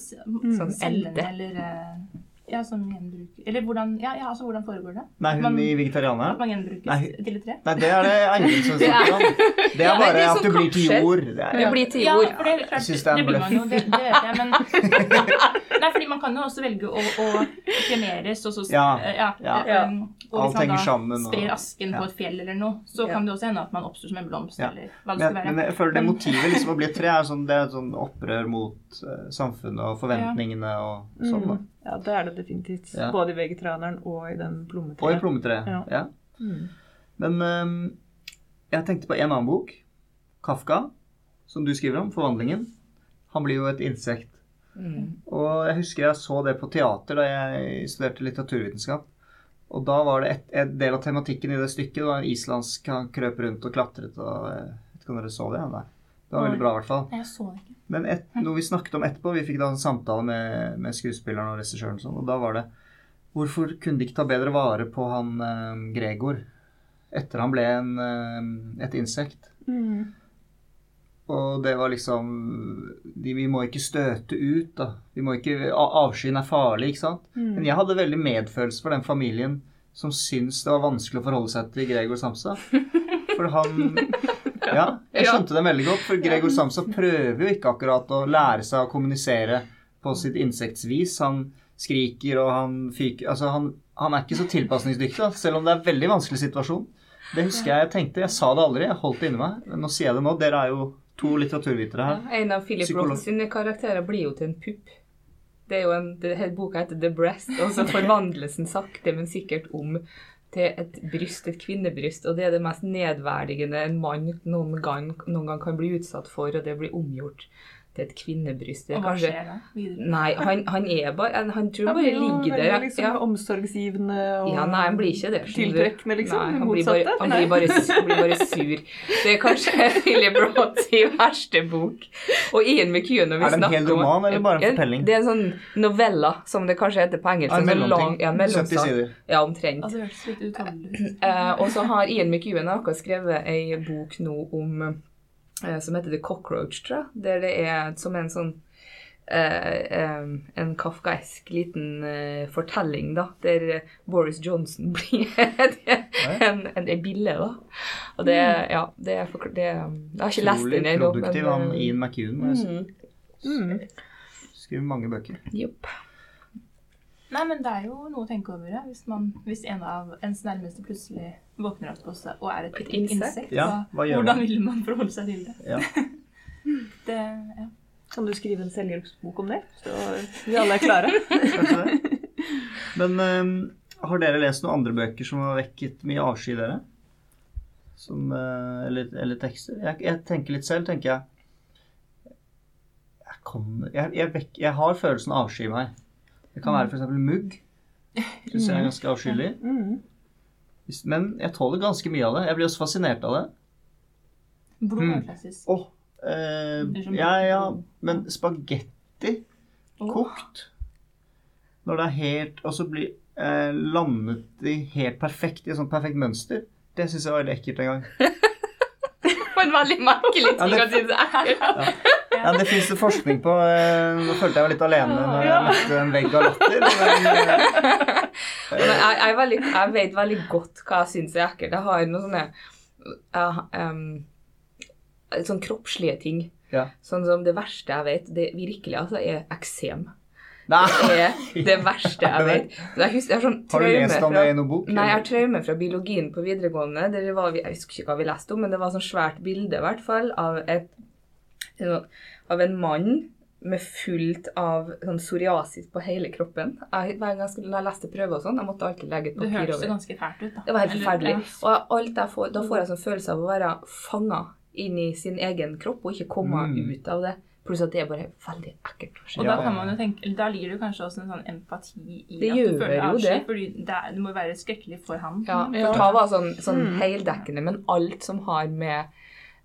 Sånn elde. eller eh, Ja, som gjenbruker Eller hvordan Ja, ja altså hvordan foregår det? Nei, hun Man- i At man gjenbrukes Nei. til et tre? Nei, det er det Eivind som Det er- snakker om. Det er Ja, bare det er at du blir til jord. Det er, Det blir til Ja, jord. for det, klart, Jeg syns det, er en blir man jo, bløff. det, det vet jeg, men Nei, fordi man kan jo også velge å, å kremeres, og så Ja, ja, ja. eh, um, Og Alt hvis man henger da sammen, og- sprer asken ja. på et fjell eller noe, så Ja. kan det også hende at man oppstår som en blomst, Ja. eller hva det Men, skal være. men jeg føler det motivet liksom å bli et tre er sånn, det er et sånn opprør mot uh, samfunnet og forventningene og sånn. da. Ja, det er det definitivt. Ja. Både i vegetraneren og i den plommetreet. Og i plommetreet. Ja. Ja. Mm. Men um, jeg tenkte på en annen bok, Kafka, som du skriver om, 'Forvandlingen'. Han blir jo et insekt. Mm. Og jeg husker jeg så det på teater da jeg studerte litteraturvitenskap. Og da var det et, en del av tematikken i det stykket. Det var en islandsk Han krøp rundt og klatret og jeg vet ikke om dere så det? Nei. Det var veldig bra, i hvert fall. Jeg så ikke. Men et, noe vi snakket om etterpå, vi fikk da en samtale med, med skuespilleren og regissøren, og sånn, og da var det Hvorfor kunne de ikke ta bedre vare på han eh, Gregor etter han ble en, eh, et insekt? Mm. Og det var liksom de, Vi må ikke støte ut, da. Vi må ikke, Avskyen er farlig, ikke sant? Mm. Men jeg hadde veldig medfølelse for den familien som syntes det var vanskelig å forholde seg til Gregor Samsa. For han Ja, jeg skjønte det veldig godt. For Gregor Samsa prøver jo ikke akkurat å lære seg å kommunisere på sitt insektsvis. Han skriker og han fyker Altså, han, han er ikke så tilpasningsdyktig, selv om det er en veldig vanskelig situasjon. Det husker jeg jeg tenkte. Jeg sa det aldri, jeg holdt det inni meg. Men nå sier jeg det nå. Dere er jo to litteraturvitere Ja, her. en av Philip. Roth sine karakterer blir jo til en pupp. Det er jo en, det, boka heter The Breast, og så forvandles den sakte, men sikkert om til et bryst, et kvinnebryst. Og det er det mest nedverdigende en mann noen gang, noen gang kan bli utsatt for, og det blir omgjort til et kvinnebryst. Og hva kanskje- skjer da videre? Nei, han, han er bare Han, han tror Han bare blir ligger der. liksom ja. omsorgsgivende og Ja, nei, han blir ikke det. tiltrekkende, liksom. Nei, han, blir bare, han, blir bare, han blir bare sur. Det er kanskje Philip Roths verste bok. Og Ian McEwan Er det en hel om- roman, eller bare en fortelling? Det er en sånn novella, som det kanskje heter på engelsk. En en sånn mellomting. Ja, 70 sider. Ja, omtrent. Altså, det hørtes litt utholdelig ut. Eh, og så har Ian McEwan akkurat skrevet ei bok nå om som heter The Cockroach, tror jeg. Der det er som en sånn eh, eh, en kafkaesk liten eh, fortelling, da. Der eh, Boris Johnson blir en, en, en bille, da. Og det Ja, det er for, det, Jeg har ikke lest Utrolig den ennå, produktiv, men han eh, Ian McEwan. må jeg si. mm, Mm. Skriver mange bøker. Jopp. Nei, men det er jo noe å tenke over ja. hvis, man, hvis en av ens nærmeste plutselig våkner opp og er et, Et insekt. insekt? Ja, hva gjør hvordan man? vil man forholde seg til det? Ja. det ja. Kan du skrive en selvhjelpsbok om det? Så vi alle er klare. Men ehm, har dere lest noen andre bøker som har vekket mye avsky i dere? Som, uh, eller, eller tekster? Jeg, jeg tenker litt selv, tenker jeg Jeg, kommer, jeg, jeg, vek, jeg har følelsen av avsky i meg. Det kan være f.eks. mugg. Syns jeg er ganske avskyelig. Mm. Men jeg tåler ganske mye av det. Jeg blir også fascinert av det. Blod er Mm. klassisk. Åh, eh, ja, ja, men spagetti kokt Når det er helt Og så blir eh, landet de helt perfekt i et sånt perfekt mønster. Det syns jeg var veldig ekkelt en gang. På en veldig merkelig ting å si. det er. Ja, Det fins forskning på. eh, Nå følte jeg meg litt alene når jeg møtte en vegg av latter. Men, eh, Men jeg, jeg, veldig, jeg vet veldig godt hva jeg syns er ekkelt. Jeg har noen sånne jeg, um, Sånn kroppslige ting. Ja. Sånn som det verste jeg vet, det virkelig altså, er eksem. nei, Det er det verste jeg vet. Jeg husker, jeg har sånn har du lest om det i noen bok? Nei, jeg har traume fra biologien på videregående. Det var, jeg husker ikke hva vi leste om, men det var sånn svært bilde i hvert fall av, et, av en mann med fullt av sånn psoriasis på hele kroppen. Jeg, hver gang jeg skulle- jeg leste prøver og sånn, jeg måtte alltid legge et papir over. Det hørtes ganske fælt ut, da. Det var helt forferdelig. Og alt jeg får, da får jeg sånn følelse av å være fanga inn i sin egen kropp og ikke komme Mm. ut av det. Pluss at det er bare veldig ekkelt. Og da kan man jo tenke, da ligger det kanskje også en sånn empati i Det at du føler jo avsky, det. fordi det, det må være skrekkelig for han. Ja, for Ja. ta var sånn, sånn Mm. heldekkende, men alt som har med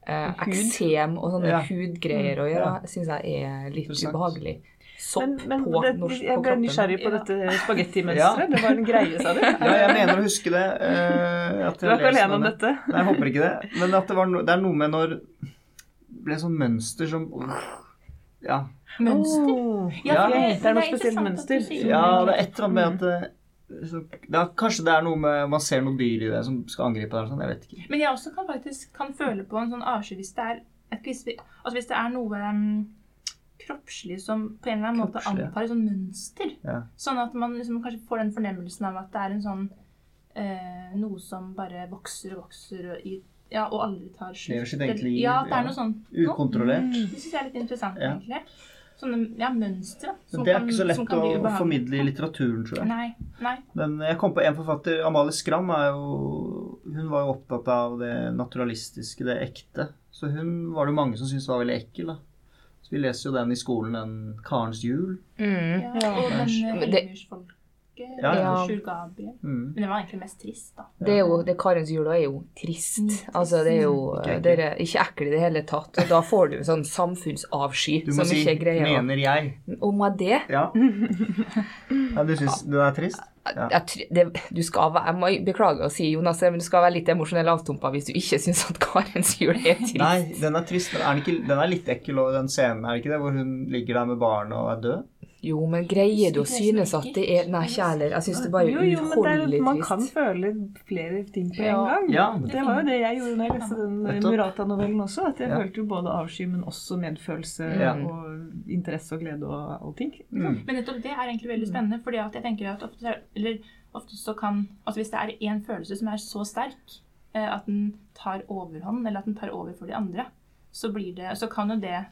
eh, eksem og sånne Ja. hudgreier å gjøre, Ja. syns jeg er litt ubehagelig. Sopp Men, men på, det, norsk, jeg ble nysgjerrig på dette spagettimønsteret. Det var en greie, sa du? Ja, jeg mener å huske det. eh, at Du er ikke alene om dette. Nei, jeg håper ikke det. Men at det, var no, det er noe med når det ble sånn mønster som Ja. Mønster. Oh, Ja. Det er noe spesielt mønster. ja, det er et eller annet med at det, så, ja, Kanskje det er noe med Man ser noe dyr i det som skal angripe deg. Sånn, jeg vet ikke. Men jeg også kan faktisk kan føle på en sånn avsky hvis det er et, altså hvis det er noe um, kroppslig som på en eller annen måte antar et sånn mønster. Ja. Sånn at man liksom kanskje får den fornemmelsen av at det er en sånn uh, Noe som bare vokser og vokser og, i, ja, og aldri tar slutt. Lever sitt eget liv, Ja, det er noe sånt. Ukontrollert. Ukontrollert. Det syns jeg er litt interessant, egentlig. Sånne ja, mønstre. som det er ikke så lett kan å formidle i litteraturen, tror jeg. Nei. nei. Men jeg kom på en forfatter, Amalie Skram, er jo, hun var jo opptatt av det naturalistiske, det ekte. Så hun var det mange som syntes var veldig ekkel. da. Så Vi leser jo den i skolen, den 'Karens jul'. Mm. Ja, og den kanskje. eh, Det- Ja, ja. Sjur Gabriel. Mm. Men det var egentlig mest trist, da. Det er jo, det Karens jul er jo trist. Mm, Altså, det er jo Ikke det er ikke ekkel i det hele tatt. Og da får du sånn samfunnsavsky Du må som si ikke er greia. 'mener jeg'. Om jeg det Ja. ja du syns du er trist? Ja. jeg, det, du skal være, jeg må beklage å si, Jonas, men du skal være litt emosjonell avtumpa hvis du ikke syns at Karens jul er trist. Nei, den er trist. Men er den, ikke, den er litt ekkel, og den scenen, er det ikke det? Hvor hun ligger der med barnet og er død? Jo, men greier du å synes at det er Nei, ikke heller. Jeg syns det bare er jo, trist. det uutholdelig man kan føle flere ting på en gang. Ja. Det var jo det jeg gjorde når jeg leste den Murata-novellen også. At jeg Ja. følte jo både avsky, men også medfølelse Ja. og interesse og glede og allting. Mm. Men nettopp det er egentlig veldig spennende, fordi at jeg tenker at ofte, eller, ofte så kan Altså hvis det er én følelse som er så sterk eh, at den tar overhånd, eller at den tar over for de andre, så, blir det, så kan jo det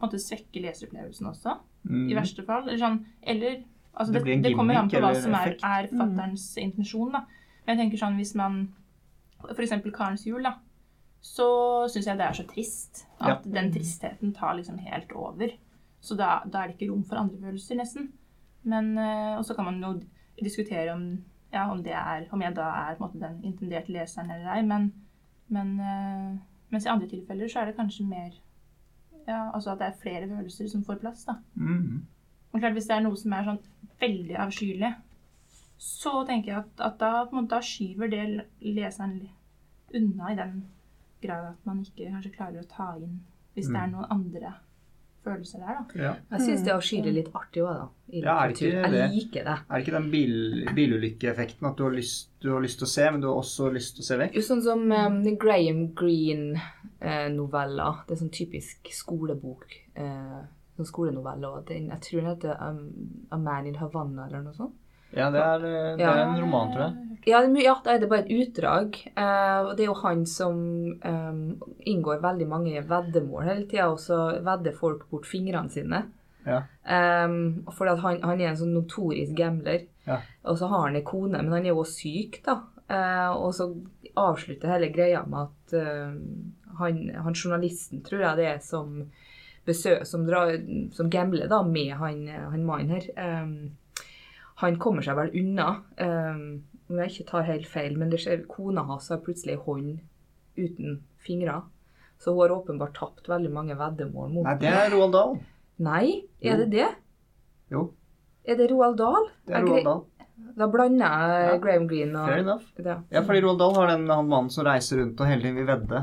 på en måte svekke leseropplevelsen også, Mm. i verste fall. Eller sånn Eller altså Det det, det, kommer an på hva som er, er fatterens intensjon, da. Men jeg tenker sånn hvis man F.eks. Karens jul, da. Så syns jeg det er så trist at den tristheten tar liksom helt over. Så da, da er det ikke rom for andre følelser, nesten. Men, eh, Og så kan man jo diskutere om, ja, om, det er, om jeg da er på en måte, den intenderte leseren eller ei. Men, men eh, mens i andre tilfeller så er det kanskje mer ja, altså at det er flere følelser som får plass. da. Mm. Og klart Hvis det er noe som er sånn veldig avskyelig, så tenker jeg at, at da, på en måte, da skyver det leseren unna i den grad at man ikke kanskje klarer å ta inn hvis det er Mm. noen andre følelser der. da. Ja. Jeg syns det er avskyelig litt artig òg, da. I Ja, er det ikke det? Jeg liker det. Er det ikke den bil, bilulykkeeffekten at du har, lyst, du har lyst til å se, men du har også lyst til å se vekk? Jo, sånn som um, Graham Greene-novella. det er sånn typisk skolebok. Eh, sånn skolenovelle. Og den, jeg tror den heter um, A Man in Havana eller noe sånt. Ja, det er, det er en roman, tror jeg. Ja, ja, det er bare et utdrag. eh, og det er jo han som um, inngår veldig mange veddemål hele tida, og så vedder folk bort fingrene sine. Ja. Um, for han, han er en sånn notorisk gambler. Ja. Og så har han ei kone, men han er jo også syk, da. Eh, og så avslutter hele greia med at eh, han, han journalisten, tror jeg det er, som besøk, som, drar, som gambler da med han, han mannen her. Um, han kommer seg vel unna, um, om jeg ikke tar helt feil, men det skjer, kona hans har plutselig hånd uten fingre. Så hun har åpenbart tapt veldig mange veddemål mot Nei, det er Roald Dahl. Nei, er det det? Jo, Er det Roald Dahl? det er Roald Dahl. Da blander jeg Ja. Graham Greene og Fair enough. ja. Ja, fordi Roald Dahl har den han mannen som reiser rundt og hele tiden vil vedde.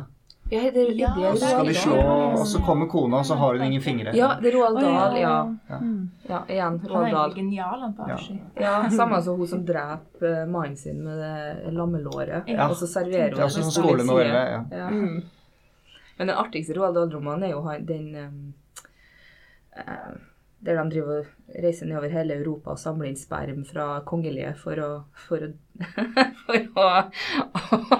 Ja, det, det, Ja, det er skal Roald de Dahl. slå, og så kommer kona, og så har hun ingen fingre. Ja, det er Roald. Dahl, ja. Ja. igjen, Ja, igjen. Han er Roald Dahl. genial han på Ja. Ja, Samme som hun som dreper eh, mannen sin med det lammelåret. Ja. Og så serverer hun Ja, også det sånn på litt skolenovelle. Ja. Ja. Mm. Men den artigste Roald Dahl-romanen er jo den um, Der de driver og reiser nedover hele Europa og samler inn sperm fra kongelige for å For å, for å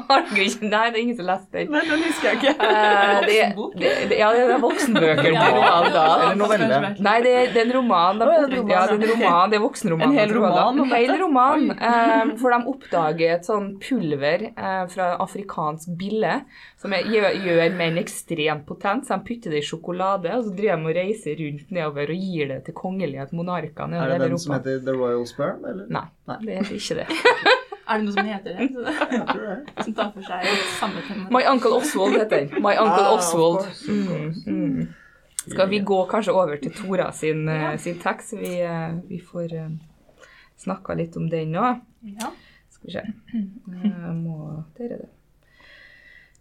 Herregud, Nei, det er ingen som leste den. Nei, den husker jeg ikke. Uh, det, det, det, ja, det er voksenbøker. Ja, roman, da. Eller novelle. Nei, det, det er en roman. Da, ja, det er en roman, det er voksenroman. En hel roman En hel roman. Uh, for de oppdager et sånn pulver uh, fra afrikansk bille som er, gjør, gjør menn ekstremt potent. Så de putter det i sjokolade, og så driver de og reiser rundt nedover og gir det til kongelige monarker Er det den den som heter The Royal Sperm, eller? Nei, Nei. det er ikke det. Er det noe som heter det? Jeg tror det. som tar for seg samme tema? My Uncle Oswald heter den. My Uncle Ah, of Oswald. course, of Mm, course. mm. Skal vi gå kanskje over til Tora sin, eh, Ja. sin tekst? Vi, eh, vi får uh, snakka litt om den nå. Ja. Skal vi se. Jeg må Der er det.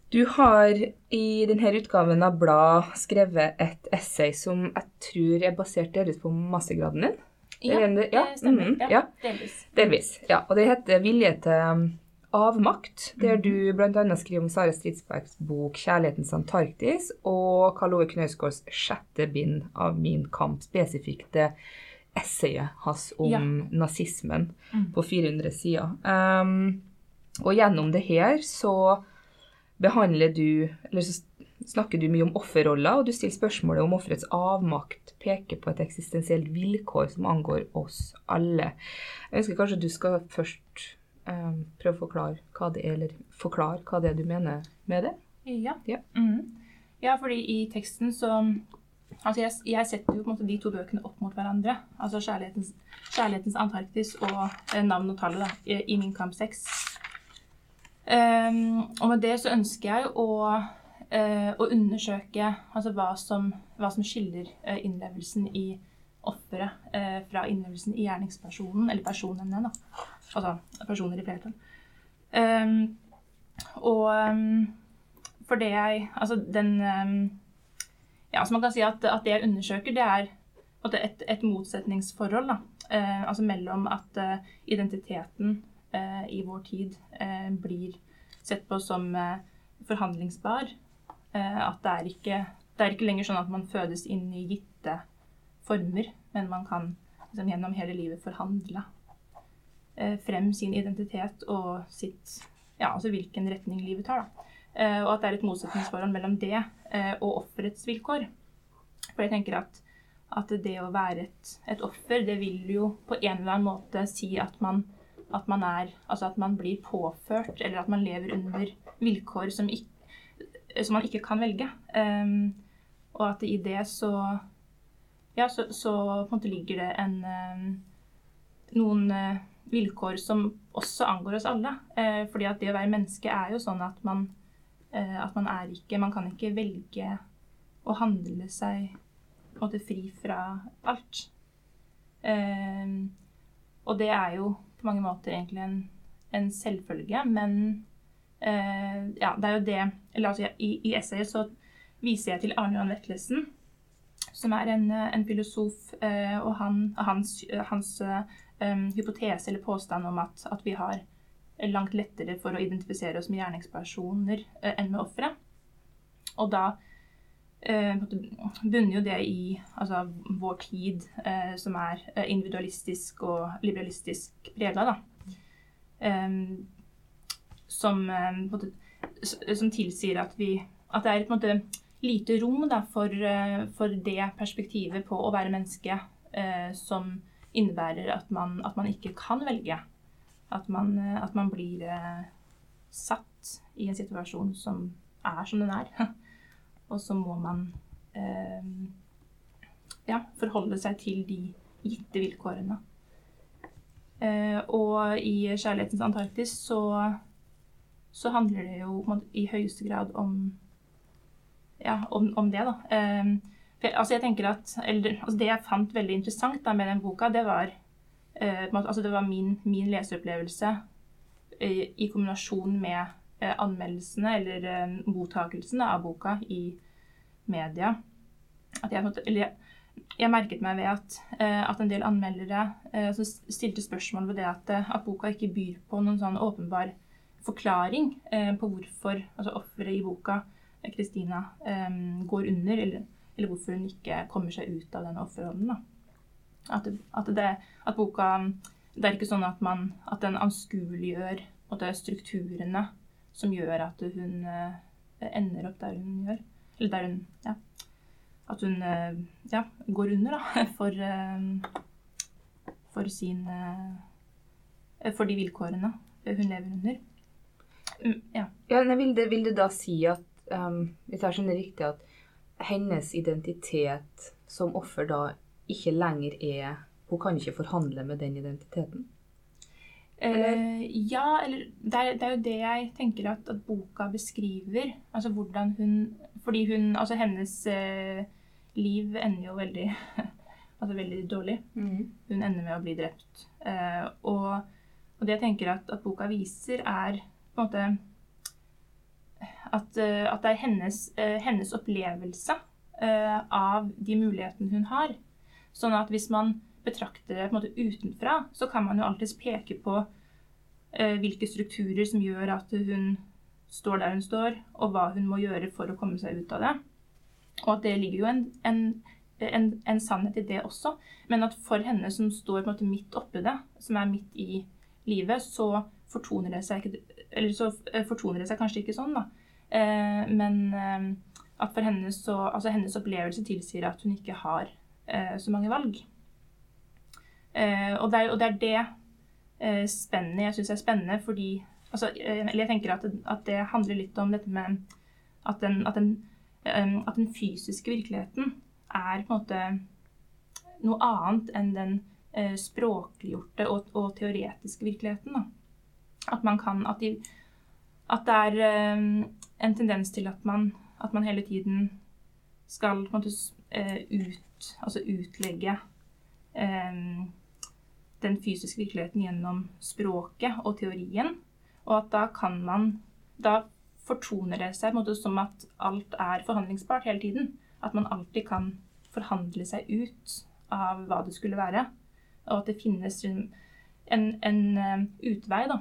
Du har i denne utgaven av Blad skrevet et essay som jeg tror er basert delvis på mastergraden din. Ja, det- stemmer. mhm, Ja, ja. delvis. Delvis. ja. Og det heter 'Vilje til um, avmakt', der du bl.a. skriver om Sara Stridsbergs bok 'Kjærlighetens Antarktis' og Karl Ove Knausgårds sjette bind av 'Min kamp', spesifikt det essayet hans om Ja. nazismen Mm. på 400 sider. Um, og gjennom det her så behandler du Eller så snakker du mye om offerroller, og du stiller spørsmålet om offerets avmakt peker på et eksistensielt vilkår som angår oss alle. Jeg ønsker kanskje du skal først eh, prøve å forklare hva det er, eller forklare hva det er du mener med det. Ja. Ja. mm. ja, fordi i teksten så Altså, jeg, jeg setter jo på en måte de to bøkene opp mot hverandre. Altså 'Kjærlighetens, kjærlighetens Antarktis' og eh, 'Navn og tallet' da, i, i Min kamp 6. Ehm, og med det så ønsker jeg å, eh, å undersøke altså hva som, hva som skiller eh, innlevelsen i offeret eh, fra innlevelsen i gjerningspersonen, eller personene, da. Altså personer i flertall. Um, og um, for det jeg Altså den um, Ja, så man kan si at, at det jeg undersøker, det er et, et motsetningsforhold da, Uh, altså mellom at uh, identiteten i vår tid eh, blir sett på som eh, forhandlingsbar. Eh, at det er, ikke, det er ikke lenger sånn at man fødes inn i gitte former, men man kan liksom, gjennom hele livet forhandle eh, frem sin identitet og sitt ja, altså hvilken retning livet tar. Da. Eh, og at det er et motsetningsforhold mellom det eh, og offerets vilkår. For jeg tenker at, at det å være et, et offer, det vil jo på en eller annen måte si at man, at man er Altså at man blir påført, eller at man lever under vilkår som, ikke, som man ikke kan velge. Um, og at i det så Ja, så, så på en måte ligger det en um, noen uh, vilkår som også angår oss alle. Uh, fordi at det å være menneske er jo sånn at man, uh, at man er ikke Man kan ikke velge å handle seg på en måte fri fra alt. Um, og det er jo på mange måter egentlig en, en selvfølge, men eh, ja, det er jo det Eller altså, i, i essayet så viser jeg til Arne Johan Vetlesen, som er en, en filosof, eh, og han, hans, hans eh, um, hypotese eller påstand om at, at vi har langt lettere for å identifisere oss med gjerningspersoner eh, enn med ofre. Og da eh, på en måte bunner jo det i altså, vår tid, eh, som er eh, individualistisk og liberalistisk prega, da. Som, eh, måte, som tilsier at vi At det er en måte lite rom da, for, eh, for det perspektivet på å være menneske eh, som innebærer at man, at man ikke kan velge. At man, eh, at man blir eh, satt i en situasjon som er som den er. Og så må man eh, ja, forholde seg til de gitte vilkårene. Eh, og i 'Kjærlighetens Antarktis' så, så handler det jo i høyeste grad om ja, om, om det, da. Eh, for, altså jeg tenker at, eller, altså Det jeg fant veldig interessant da med den boka, det var, eh, altså det var min, min leseopplevelse eh, i kombinasjon med anmeldelsene eller eh, mottakelsen av boka i media. Jeg, jeg, jeg merket meg ved at, eh, at en del anmeldere eh, stilte spørsmål ved det at, eh, at boka ikke byr på noen sånn åpenbar forklaring eh, på hvorfor altså offeret i boka, eh, Kristina, eh, går under, eller, eller hvorfor hun ikke kommer seg ut av den offerrollen. At, at, at boka Det er ikke sånn at, man, at den anskueliggjør strukturene som gjør at hun eh, ender opp der hun gjør. Eller der hun Ja. At hun eh, ja, går under, da, for, eh, for sin For de vilkårene hun lever under. Mm, ja. Ja, vil, det, vil det da si at um, Hvis jeg skjønner riktig, at hennes identitet som offer da ikke lenger er Hun kan ikke forhandle med den identiteten? Eh, ja, eller det er, det er jo det jeg tenker at, at boka beskriver. Altså hvordan hun Fordi hun Altså hennes eh, liv ender jo veldig Altså veldig dårlig. Mm. Hun ender med å bli drept. Eh, og, og det jeg tenker at, at boka viser, er på en måte at, eh, at det er hennes, eh, hennes opplevelse eh, av de mulighetene hun har. Sånn at hvis man betrakter det på en måte utenfra, så kan man jo alltids peke på eh, hvilke strukturer som gjør at hun står der hun står, og hva hun må gjøre for å komme seg ut av det. Og at det ligger jo en, en, en, en sannhet i det også. Men at for henne som står på en måte midt oppi det, som er midt i livet, så fortoner det seg, ikke, eh, fortoner det seg kanskje ikke sånn, da. Eh, men eh, at for henne så Altså hennes opplevelse tilsier at hun ikke har eh, så mange valg. Eh, og, det er, og det er det eh, spennet jeg syns er spennende, fordi altså, eh, Eller jeg tenker at, at det handler litt om dette med at den, at den, eh, at den fysiske virkeligheten er på en måte noe annet enn den eh, språkliggjorte og, og teoretiske virkeligheten. Da. At man kan At, de, at det er eh, en tendens til at man, at man hele tiden skal på en måte ut, altså utlegge eh, den fysiske virkeligheten gjennom språket og teorien. Og at da kan man Da fortoner det seg måte som at alt er forhandlingsbart hele tiden. At man alltid kan forhandle seg ut av hva det skulle være. Og at det finnes en, en eh, utvei, da.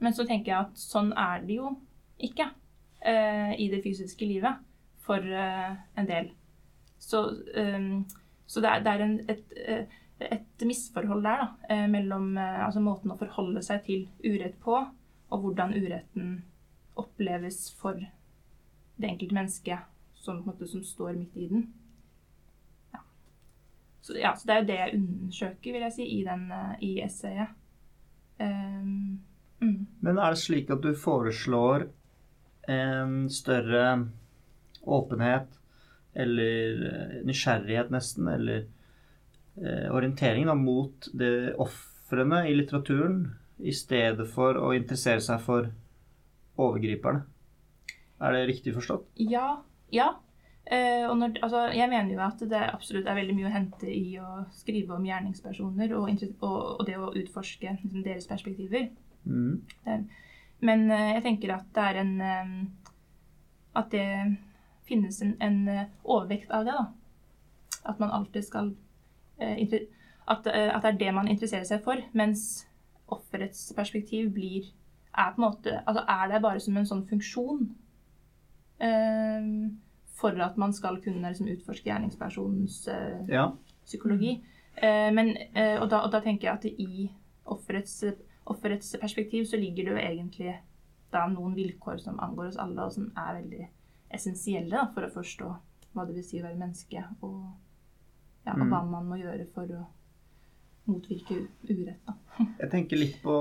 Men så tenker jeg at sånn er det jo ikke uh, i det fysiske livet for uh, en del. Så, um, så det er, det er en, et, eh, et misforhold der da, eh, mellom eh, altså måten å forholde seg til urett på, og hvordan uretten oppleves for det enkelte mennesket som, en måte, som står midt i den. Ja. Så, ja, så det er jo det jeg undersøker, vil jeg si, i, den, eh, i essayet. Um, mm. Men er det slik at du foreslår en større åpenhet, eller nysgjerrighet nesten, eller orientering da, mot det ofrene i litteraturen, i stedet for å interessere seg for overgriperne? Er det riktig forstått? Ja. ja. Eh, og når, altså, jeg mener jo at det absolutt er veldig mye å hente i å skrive om gjerningspersoner og, og, og det å utforske liksom, deres perspektiver. Mm. Men eh, jeg tenker at det er en eh, At det finnes en, en eh, overvekt av det, da. At man alltid skal eh, at, eh, at det er det man interesserer seg for. Mens offerets perspektiv blir er på en måte Altså er det bare som en sånn funksjon eh, for at man skal kunne liksom, utforske gjerningspersonens eh, Ja. psykologi. Eh, men, eh, og, da, og da tenker jeg at i offerets, offerets perspektiv så ligger det jo egentlig da noen vilkår som angår oss alle, og som er veldig essensielle da, for å forstå hva det vil si å være menneske, og, ja, og Mm. hva man må gjøre for å motvirke urett. Da. Jeg tenker litt på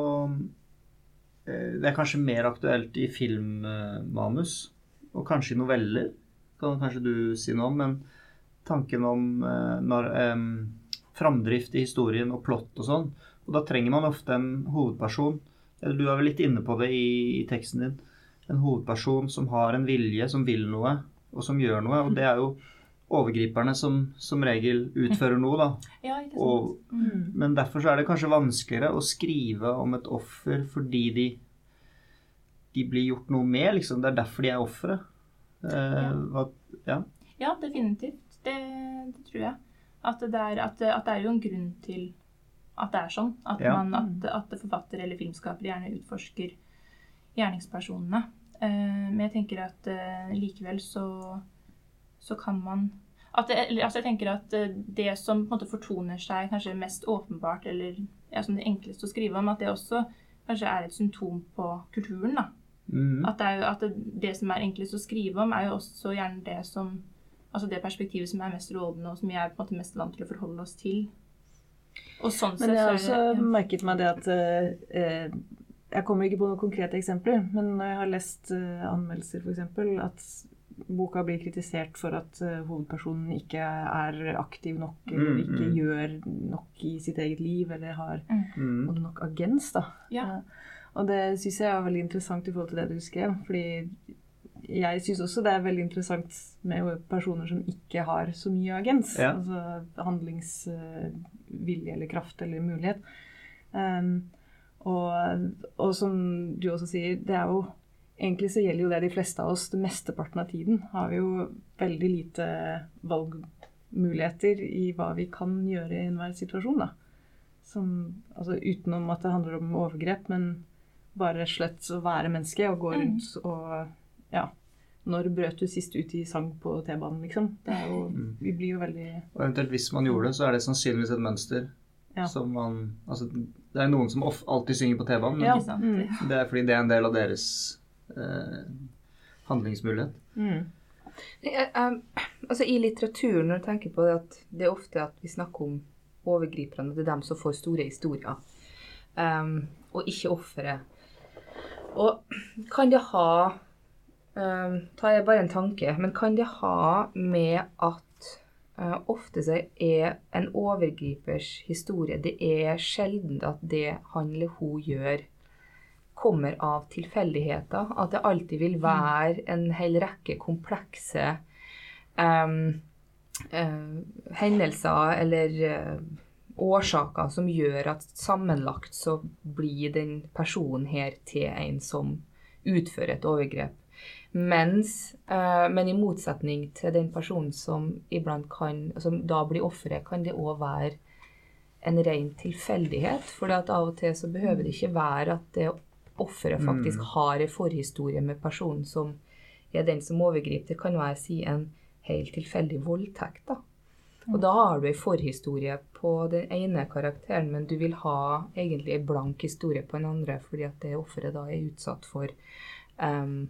eh, Det er kanskje mer aktuelt i filmmanus, og kanskje i noveller, kan kanskje du si noe om. Men tanken om eh, når, em, framdrift i historien og plott og sånn. Og da trenger man ofte en hovedperson. Eller du er vel litt inne på det i, i teksten din. En hovedperson som har en vilje, som vil noe, og som gjør noe. Og det er jo overgriperne som som regel utfører noe, da. Ja, ikke sant? Og, Mm. men derfor så er det kanskje vanskeligere å skrive om et offer fordi de, de blir gjort noe med, liksom. Det er derfor de er ofre. Eh, ja. ja. Ja, definitivt. Det, det tror jeg. At det, er, at, at det er jo en grunn til at det er sånn. At, Ja. man, at, at forfattere eller filmskapere gjerne utforsker gjerningspersonene. Eh, men jeg tenker at eh, likevel så, så kan man at det, altså jeg tenker at eh, det som på en måte fortoner seg kanskje mest åpenbart, eller ja, som det enkleste å skrive om, at det også kanskje er et symptom på kulturen. da. Mm. At, det, er jo, at det, det som er enklest å skrive om, er jo også gjerne det som Altså det perspektivet som er mest rådende, og som vi er på en måte mest vant til å forholde oss til. Og sånn Men jeg har så også det- merket meg det at eh, eh, Jeg kommer ikke på noen konkrete eksempler, men når jeg har lest eh, anmeldelser f.eks., at boka blir kritisert for at eh, hovedpersonen ikke er aktiv nok, eller Mm, ikke mm. gjør nok i sitt eget liv, eller har Mm. nok agens, da. Ja. Eh, Og det syns jeg er veldig interessant i forhold til det du skrev. Fordi jeg syns også det er veldig interessant med personer som ikke har så mye agens. Ja. Altså handlingsvilje eller kraft eller mulighet. Um, og, og som du også sier, det er jo Egentlig så gjelder jo det de fleste av oss. Det mesteparten av tiden har vi jo veldig lite valgmuligheter i hva vi kan gjøre i enhver situasjon, da. Som, altså utenom at det handler om overgrep, men bare rett og slett å være menneske og gå rundt og Ja. Når brøt du sist ut i sang på T-banen, liksom? Det er jo, vi blir jo veldig Og eventuelt hvis man gjorde det, så er det sannsynligvis et mønster Ja. som man Altså, det er noen som alltid synger på T-banen, men Ja. Mm. det er fordi det er en del av deres handlingsmulighet. mm. Jeg- altså I litteraturen, når jeg tenker på det, at det er ofte at vi snakker om overgriperne, det er dem som får store historier, um, og ikke offeret. Og kan det ha um, tar jeg bare en tanke, men kan det ha med at uh, ofte så er en overgripers historie Det er sjelden at det han eller hun gjør, kommer av tilfeldigheter. At det alltid vil være en hel rekke komplekse um, uh, hendelser eller uh, årsaker som gjør at sammenlagt så blir den personen her til en som utfører et overgrep. Mens, uh, men i motsetning til den personen som kan, som da blir offeret, kan det òg være en ren tilfeldighet. For av og til så behøver det ikke være at det offeret faktisk har en forhistorie med personen som er den som overgriper. Det kan være si en helt tilfeldig voldtekt. da. Og da har du en forhistorie på den ene karakteren, men du vil ha egentlig en blank historie på den andre, fordi at det offeret da er utsatt for um,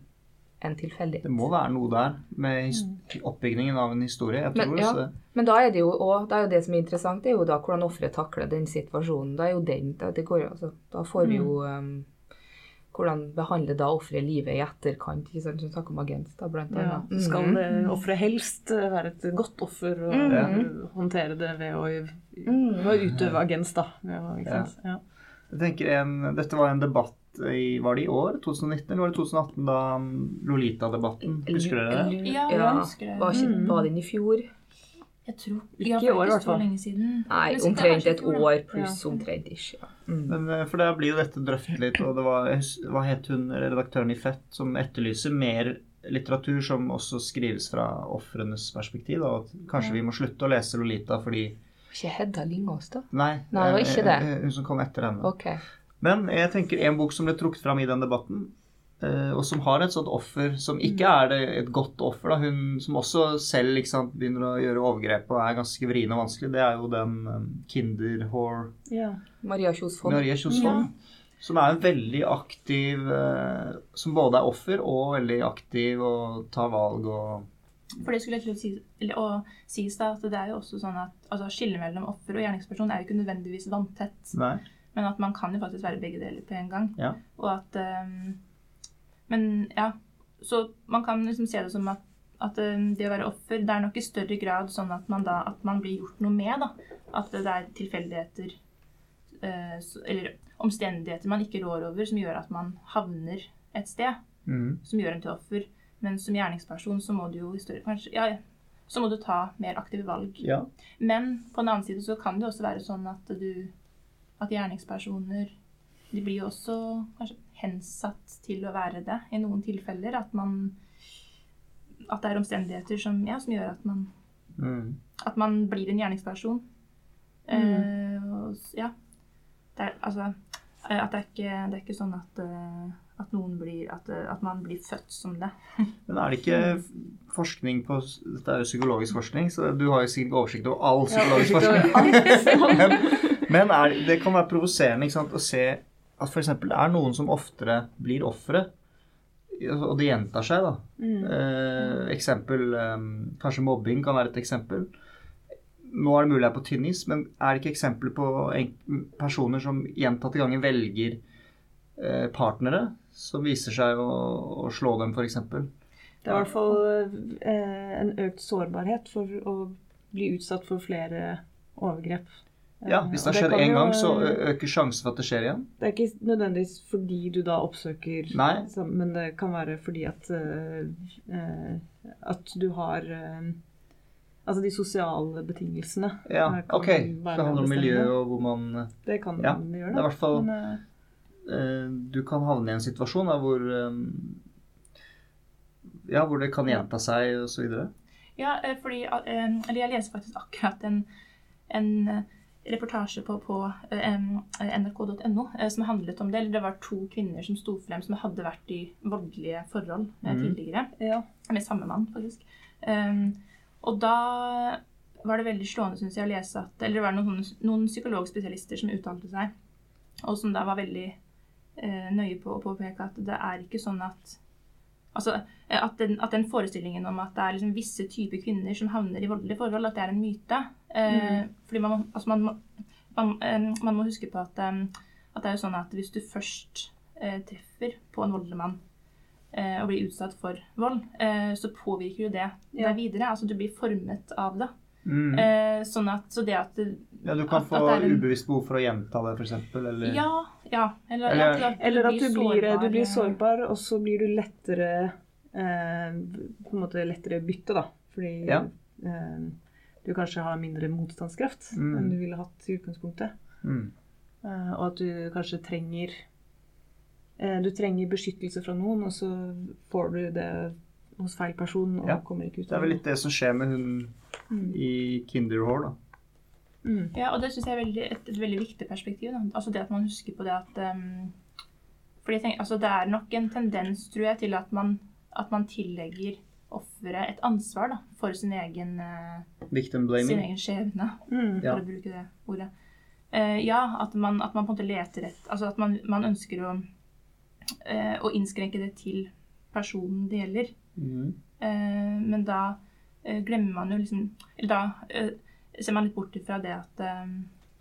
en tilfeldighet. Det må være noe der med oppbyggingen av en historie. Jeg Men, ja, men da er det jo og, det, er jo det som er interessant, det er jo da hvordan offeret takler den situasjonen. Da er jo den, da, det går, altså, da får vi jo um, Hvordan behandler da offeret livet i etterkant? ikke sant, Som snakker om agens, da, blant annet. Ja. skal det offeret helst eh, være et godt offer og mm håndtere det ved å, Mhm. ved å utøve agens, da. Ikke Ja. sant? Ja. Jeg tenker en, Dette var en debatt i Var det i år? 2019 eller var det 2018? Da Lolita-debatten. Husker dere det? Ja, jeg husker det. Var, ikke, Mm. var den i fjor? Jeg tror Ikke ja, i år, i er hvert fall. Nei, omtrent et da. år pluss omtrent ikke. Ja. Mm. Men, eh, for det blir jo dette drøftet litt, og det var Hva het hun, redaktøren i Fett, som etterlyser mer litteratur som også skrives fra ofrenes perspektiv. Da, og at kanskje vi må slutte å lese Lolita fordi Ikke Hedda Lingås, da? Nei, Nei, det var ikke det. eh, Hun som kom etter henne. Okay. Men jeg tenker en bok som ble trukket fram i den debatten, eh, og som har et sånt offer som ikke er det et godt offer, da. hun som også selv liksom, begynner å gjøre overgrep og er ganske vrien og vanskelig, det er jo den um, Kinderhore Ja. Maria Kjosvold. Kjos som er en veldig aktiv eh, Som både er offer og veldig aktiv og tar valg og For det skulle jeg til å si, eller, å sies da, at det er jo også sånn at altså, skillet mellom offer og gjerningsperson er jo ikke nødvendigvis vanntett. Nei. Men at man kan jo faktisk være begge deler på en gang. Ja. Og at ehm, Men ja. Så man kan liksom se det som at, at ehm, det å være offer, det er nok i større grad sånn at man da at man blir gjort noe med, da. At det er tilfeldigheter eh, eller omstendigheter man ikke rår over, som gjør at man havner et sted. Mm. Som gjør en til offer. Men som gjerningsperson så må du jo i større kanskje, ja, ja, så må du ta mer aktive valg. Ja. Men på den annen side så kan det også være sånn at du At gjerningspersoner De blir jo også kanskje hensatt til å være det i noen tilfeller. At man At det er omstendigheter som, ja, som gjør at man mm. At man blir en gjerningsperson. Eh, og, ja. Det er, altså eh, At det er ikke, det er ikke sånn at, eh, at noen blir at, at man blir født som det. Men er det ikke forskning på Dette er jo psykologisk forskning, så du har jo sikkert oversikt over all psykologisk forskning. men men er, det kan være provoserende å se at f.eks. det er noen som oftere blir ofre, og det gjentar seg. da. Eh, eksempel eh, Kanskje mobbing kan være et eksempel. Nå er det mulig jeg er på tynn is, men er det ikke eksempler på personer som gjentatte ganger velger eh, partnere som viser seg å, å slå dem, f.eks.? Det er i hvert fall eh, en økt sårbarhet for å bli utsatt for flere overgrep. Ja, Eh, Hvis det har skjedd én gang, så øker sjansen for at det skjer igjen. Det er ikke nødvendigvis fordi du da oppsøker Nei. Men det kan være fordi at eh, eh, At du har uh, Altså de sosiale betingelsene. Ja, ok. Så det handler om miljø og hvor man Det kan Ja, man gjøre, det er i hvert fall- Men, eh, eh, Du kan havne i en situasjon da, hvor Ja, hvor det kan gjenta seg og så videre. Ja, fordi Eller jeg leser faktisk akkurat en, en reportasje på, på eh, nrk.no eh, som handlet om det. Eller det var to kvinner som sto frem som hadde vært i voldelige forhold eh, Mhm. tidligere. ja. Med samme mann, faktisk. Um, og da var det veldig slående, syns jeg, å lese at Eller det var noen, noen psykologspesialister som uttalte seg, og som da var veldig eh, nøye på å påpeke at det er ikke sånn at Altså eh, at den, at den forestillingen om at det er liksom visse typer kvinner som havner i voldelige forhold, at det er en myte. Eh, Fordi man, altså man, man, eh, man må huske på at, eh, at det er jo sånn at hvis du først eh, treffer på en voldelig mann eh, og blir utsatt for vold, eh, så påvirker jo det Ja. deg videre. Altså du blir formet av det. Mm. Eh, sånn at, så det at Ja, du kan at- få at det er en- ubevisst behov for å gjenta det, f.eks. Eller Ja, ja. Eller, Eller- ja, Eller at du blir, sårbar, du blir eh, sårbar, og så blir du lettere eh, På en måte lettere bytte, da. Fordi Ja. eh, du kanskje har mindre motstandskraft Mm. enn du ville hatt i utgangspunktet. mm. Eh, og at du kanskje trenger eh, Du trenger beskyttelse fra noen, og så får du det hos feil person og Ja. kommer ikke ut Det er vel litt det som skjer med hun Mm. i Kinderhår, da. Mm. Ja, og det syns jeg er veldig, et, et veldig viktig perspektiv. Da. Altså det at man husker på det at um, fordi jeg tenker, altså Det er nok en tendens, tror jeg, til at man, at man tillegger offeret et ansvar da, for sin egen, eh, Victim sin egen skjebne, Mm. Ja. for å bruke det ordet. Uh, ja, at man, at man på en måte leter rett Altså at man, man ønsker å, uh, å innskrenke det til personen det gjelder. Mm. Uh, men da glemmer man jo liksom Eller da ser man litt bort ifra det at, eh,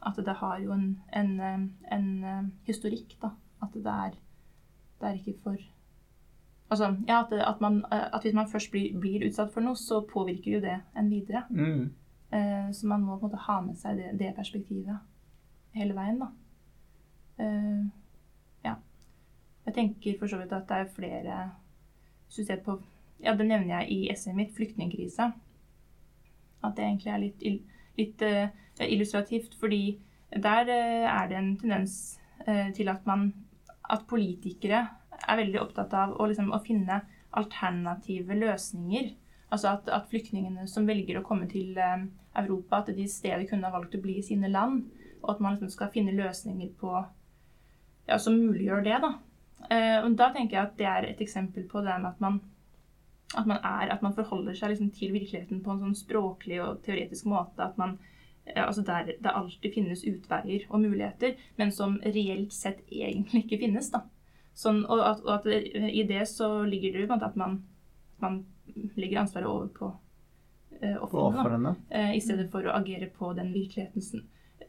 at det har jo en, en, eh, en eh, historikk, da. At det er, det er ikke for Altså, ja, at, det, at, man, at hvis man først blir, blir utsatt for noe, så påvirker jo det en videre. Mm. Eh, så man må på en måte ha med seg det, det perspektivet hele veien, da. Eh, ja. Jeg tenker for så vidt at det er flere Hvis på Ja, det nevner jeg i essayet mitt, 'Flyktningkrisa'. At det egentlig er litt, ill- litt eh, illustrativt, fordi der eh, er det en tendens eh, til at man At politikere er veldig opptatt av å, liksom, å finne alternative løsninger. Altså at, at flyktningene som velger å komme til Europa, at de i stedet kunne ha valgt å bli i sine land. Og at man liksom skal finne løsninger på ja, som muliggjør det. da. Og da tenker jeg at det er et eksempel på det med at man, at man, er, at man forholder seg liksom til virkeligheten på en sånn språklig og teoretisk måte. At man, eh, altså der det alltid finnes utveier og muligheter, men som reelt sett egentlig ikke finnes. da. Sånn, og at, og at det, i det så ligger det jo at man, man legger ansvaret over på uh, ofrene. Uh, eh, i stedet for å agere på den virkeligheten som,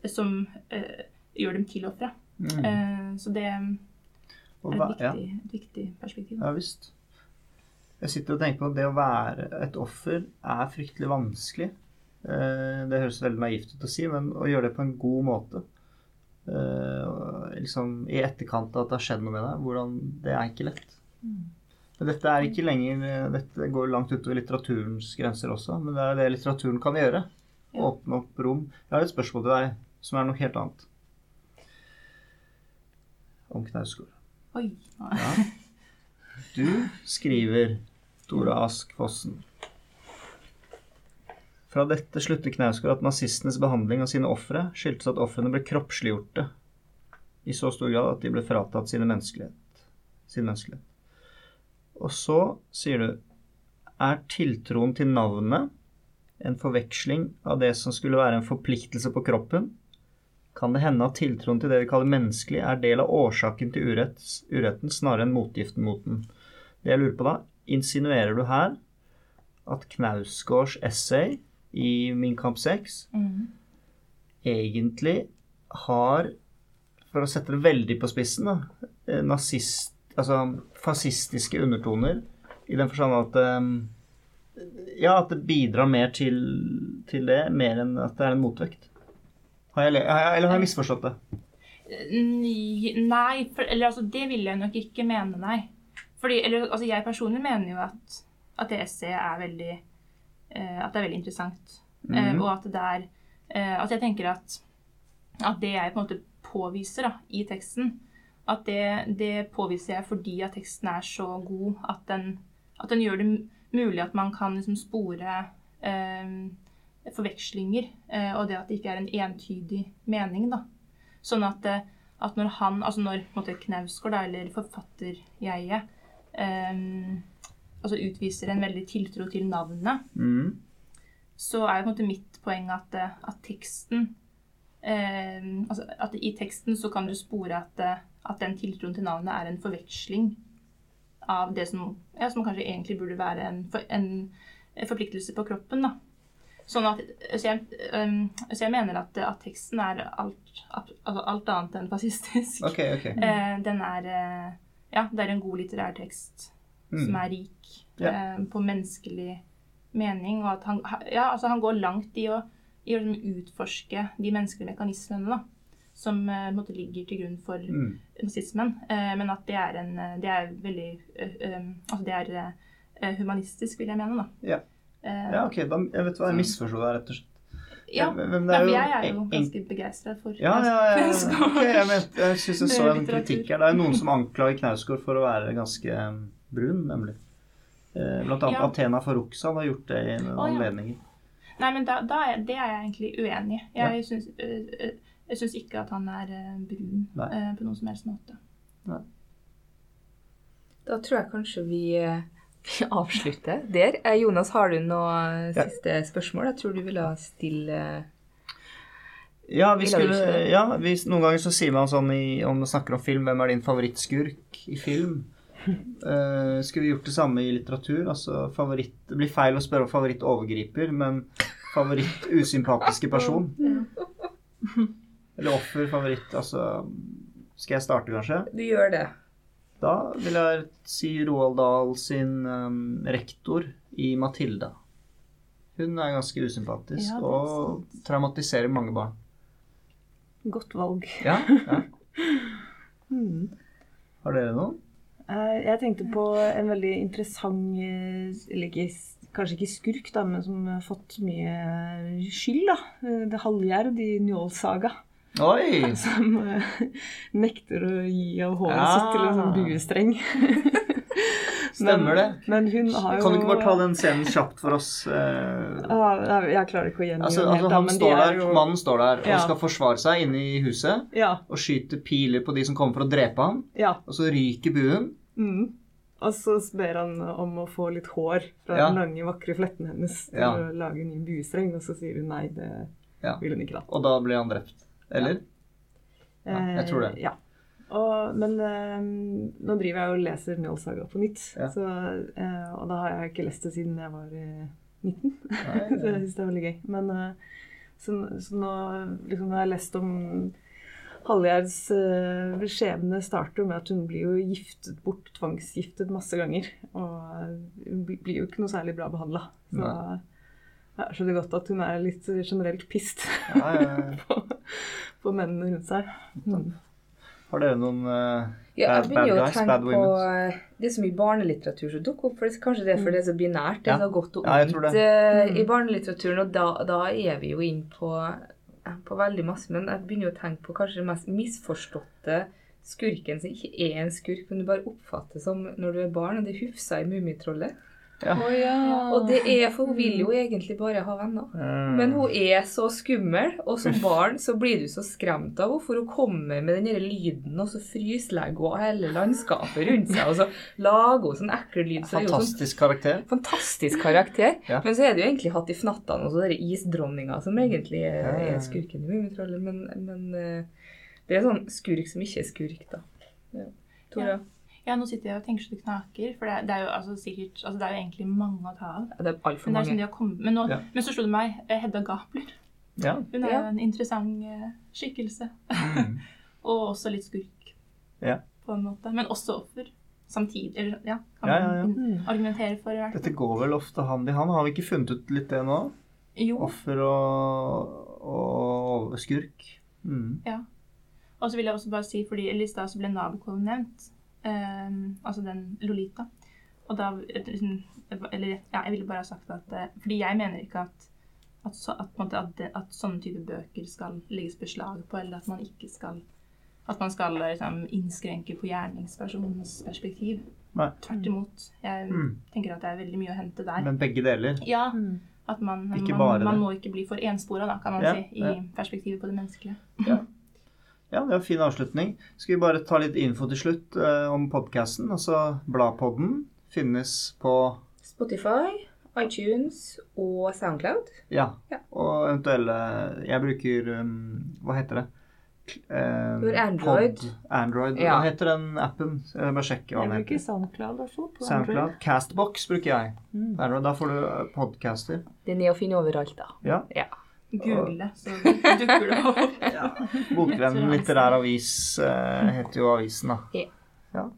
som uh, gjør dem til ofre. Mm. Uh, så det er et viktig, ja. et viktig perspektiv. Ja visst. Jeg sitter og tenker på at det å være et offer er fryktelig vanskelig. Eh, Det høres veldig naivt ut å si, men å gjøre det på en god måte eh, liksom I etterkant av at det har skjedd noe med deg, hvordan Det er ikke lett. Men dette er ikke lenger eh, Dette går langt utover litteraturens grenser også, men det er det litteraturen kan gjøre. Åpne opp rom. Jeg har et spørsmål til deg som er noe helt annet. Om Knausgård. Oi. Ja. Du skriver, Tore Ask Fossen. Fra dette slutter Knausgård at nazistenes behandling av sine ofre skyldtes at ofrene ble kroppsliggjorte i så stor grad at de ble fratatt sine menneskelighet. Sin menneskelighet. Og så sier du er tiltroen til navnet en forveksling av det som skulle være en forpliktelse på kroppen, kan det hende at tiltroen til det vi kaller menneskelig, er del av årsaken til uretts, uretten snarere enn motgiften mot den. Det jeg lurer på da, insinuerer du her at Knausgårds essay i Min kamp 6 Mm. egentlig har, for å sette det veldig på spissen, da, eh, nazist, altså fascistiske undertoner I den forstand at um, Ja, at det bidrar mer til, til det, mer enn at det er en motvekt. Har jeg, eller har jeg misforstått det? Nei, for, eller altså det vil jeg nok ikke mene, nei. Fordi, eller altså jeg personlig mener jo at, at det essayet er veldig uh, At det er veldig interessant. Eh, uh, og at det er uh, At jeg tenker at at det jeg på en måte påviser da, i teksten, at det, det påviser jeg fordi at teksten er så god at den, at den gjør det mulig at man kan liksom spore forvekslinger, og det at det ikke er en entydig mening. da. Sånn at, at når han, altså når Knausgård, eller forfatterjeget, eh, altså utviser en veldig tiltro til navnet, Mm. så er jo på en måte mitt poeng at, eh, at teksten um, altså at I teksten så kan du spore at, eh, at den tiltroen til navnet er en forveksling av det som, ja, som kanskje egentlig burde være en, en forpliktelse på kroppen. da. Sånn at, så, jeg, um, så jeg mener at, at teksten er alt, alt, altså alt annet enn fascistisk. Okay, okay. Eh, den er eh, Ja, det er en god litterær tekst Mm. som er rik Ja. eh, på menneskelig mening. Og at han, ja, altså han går langt i å, i å liksom utforske de menneskelige mekanismene da, som eh, måtte, ligger til grunn for Mm. nazismen. Eh, men at det er, en, det er veldig eh, eh, Altså det er eh, humanistisk, vil jeg mene. da. Ja. Eh, Ja, ok, da, jeg vet hva jeg misforsto der, rett og slett. Ja. Men- men Nei, jo jeg er jo en- ganske begeistra for Ja, ja, ja. ja. Okay, jeg, mente, jeg syns jeg så en kritikk her. Det er noen som anklager Knausgård for å være ganske um, brun, nemlig. Eh, Blant annet Ja. Athena Farrokhzan har gjort det i noen ja. anledninger. Nei, men da, da er, det er jeg egentlig uenig i. Jeg syns, øh, øh, jeg syns ikke at han er brun Nei. på noen som helst måte. Da tror jeg kanskje vi, eh, vi avslutter der. Eh, Jonas, har du noe Ja. siste spørsmål? Jeg tror du ville stille Ja, vi skulle, ja vi, noen ganger så sier man sånn i, om man snakker om film, hvem er din favorittskurk i film? Uh, skulle vi gjort det samme i litteratur? Altså favoritt Det blir feil å spørre om favorittovergriper, men favoritt-usympatiske person? Eller offer, favoritt Altså Skal jeg starte, kanskje? Du gjør det. Da vil jeg si Roald Dahl sin um, rektor i Matilda. Hun er ganske usympatisk Ja, er og traumatiserer mange barn. Godt valg. Ja, ja. mm. Har dere noen? Eh, Jeg tenkte på en veldig interessant eh, Eller ikke, kanskje ikke skurk, da, men som har fått mye skyld. da. Eh, Det halvgjerd i Njål-saga. Oi! Som uh, nekter å gi av håret Ja. sitt til en sånn buestreng. Stemmer det. Men har jo Kan du ikke bare ta den scenen kjapt for oss? Uh... Ah, Jeg klarer ikke å gjengi Altså, altså han men de står er der, jo- Mannen står der og Ja. skal forsvare seg inne i huset Ja. og skyter piler på de som kommer for å drepe ham. ja. Og så ryker buen. Mm. Og så ber han om å få litt hår fra den lange, vakre fletten hennes til å lage en ny buestreng, og så sier hun nei, det vil hun ikke da. Og da blir han drept. Eller? Ja, jeg tror det. Eh, ja. Og, men um, nå driver jeg og leser Njål-saga på nytt, Ja. så, uh, og da har jeg ikke lest det siden jeg var eh, 19. Nei, så jeg syns det er veldig gøy. Men uh, så, så nå liksom, har jeg lest om Hallgjerds uh, skjebne starter med at hun blir jo giftet bort, tvangsgiftet masse ganger. Og hun blir blir jo ikke noe særlig bra behandla. Så Nei. Jeg skjønner godt at hun er litt generelt pissed Ja, ja, ja. på, på mennene rundt seg. Mm. Har dere noen bad Ja, Bad- jeg begynner jo bad å guys, tenke bad på women. eh, Det er så mye barnelitteratur som dukker opp. for det, Kanskje det er fordi det er så binært. Det er så godt og ondt eh, Mm. i barnelitteraturen. Og da, da er vi jo inn på, på veldig masse. Men jeg begynner jo å tenke på kanskje den mest misforståtte skurken som ikke er en skurk, men du bare oppfatter som når du er barn. Og det er Hufsa i Mummitrollet. Ja. Oh, ja. Og det er, for hun vil jo egentlig bare ha venner. Mm. Men hun er så skummel, og som barn så blir du så skremt av henne, for hun kommer med den der lyden, og så fryslegger hun hele landskapet rundt seg, og så lager hun sånn ekkel lyd. Så sånn Fantastisk karakter. fantastisk karakter. Ja. Men så er det jo egentlig hatt i fnattene og så den isdronninga som egentlig er, Ja, ja, ja. er skurken i Mummitrollet, men, men eh, det er sånn skurk som ikke er skurk, da. Ja. Tora? Ja, nå sitter jeg og tenker så det knaker, for det er, det er jo altså, sikkert Altså, det er jo egentlig mange å ta av. Ja, det er altfor Men, det er mange. de kommet, men, nå, Ja. men så slo det meg eh, Hedda Gabler. Ja. Hun er Ja. jo en interessant eh, skikkelse. Mm. Og også litt skurk, Ja. på en måte. Men også offer. samtidig Eller ja, kan Ja, ja, ja. man argumentere for. Det. Dette går vel ofte hand i hand. Har vi ikke funnet ut litt det nå? Jo. Offer og, og skurk. Mm. Og så vil jeg også bare si, fordi i stad så ble Nabokov nevnt, altså den Lolita. Og da liksom, Eller ja, jeg ville bare ha sagt at eh, Fordi jeg mener ikke at at, så, at, at, det, at sånne typer bøker skal legges beslag på, eller at man ikke skal At man skal liksom, innskrenke på gjerningspersonens perspektiv. Nei. Tvert imot. Jeg Mm. tenker at det er veldig mye å hente der. Men begge deler. ja, Mm. at man, man, man må ikke bli for enspora, da, kan man Ja, si, i ja. perspektivet på det menneskelige. Ja, det var en fin avslutning. Skal vi bare ta litt info til slutt eh, om podkasten? Altså Bladpodden finnes på Spotify, iTunes og Soundcloud. Ja. Ja. Og eventuelle Jeg bruker um, Hva heter det? Um, Android. Pod, Android. Ja. Hva heter den appen? Jeg bare sjekke hva Jeg bruker. SoundCloud også. på Soundcloud. Android. Castbox bruker jeg. Mm. Da får du podcaster. Den er å finne overalt, da. Ja. Ja. Google, så dukker det opp. ja. Bokvennen litterær avis eh, heter jo avisen, da. Ja.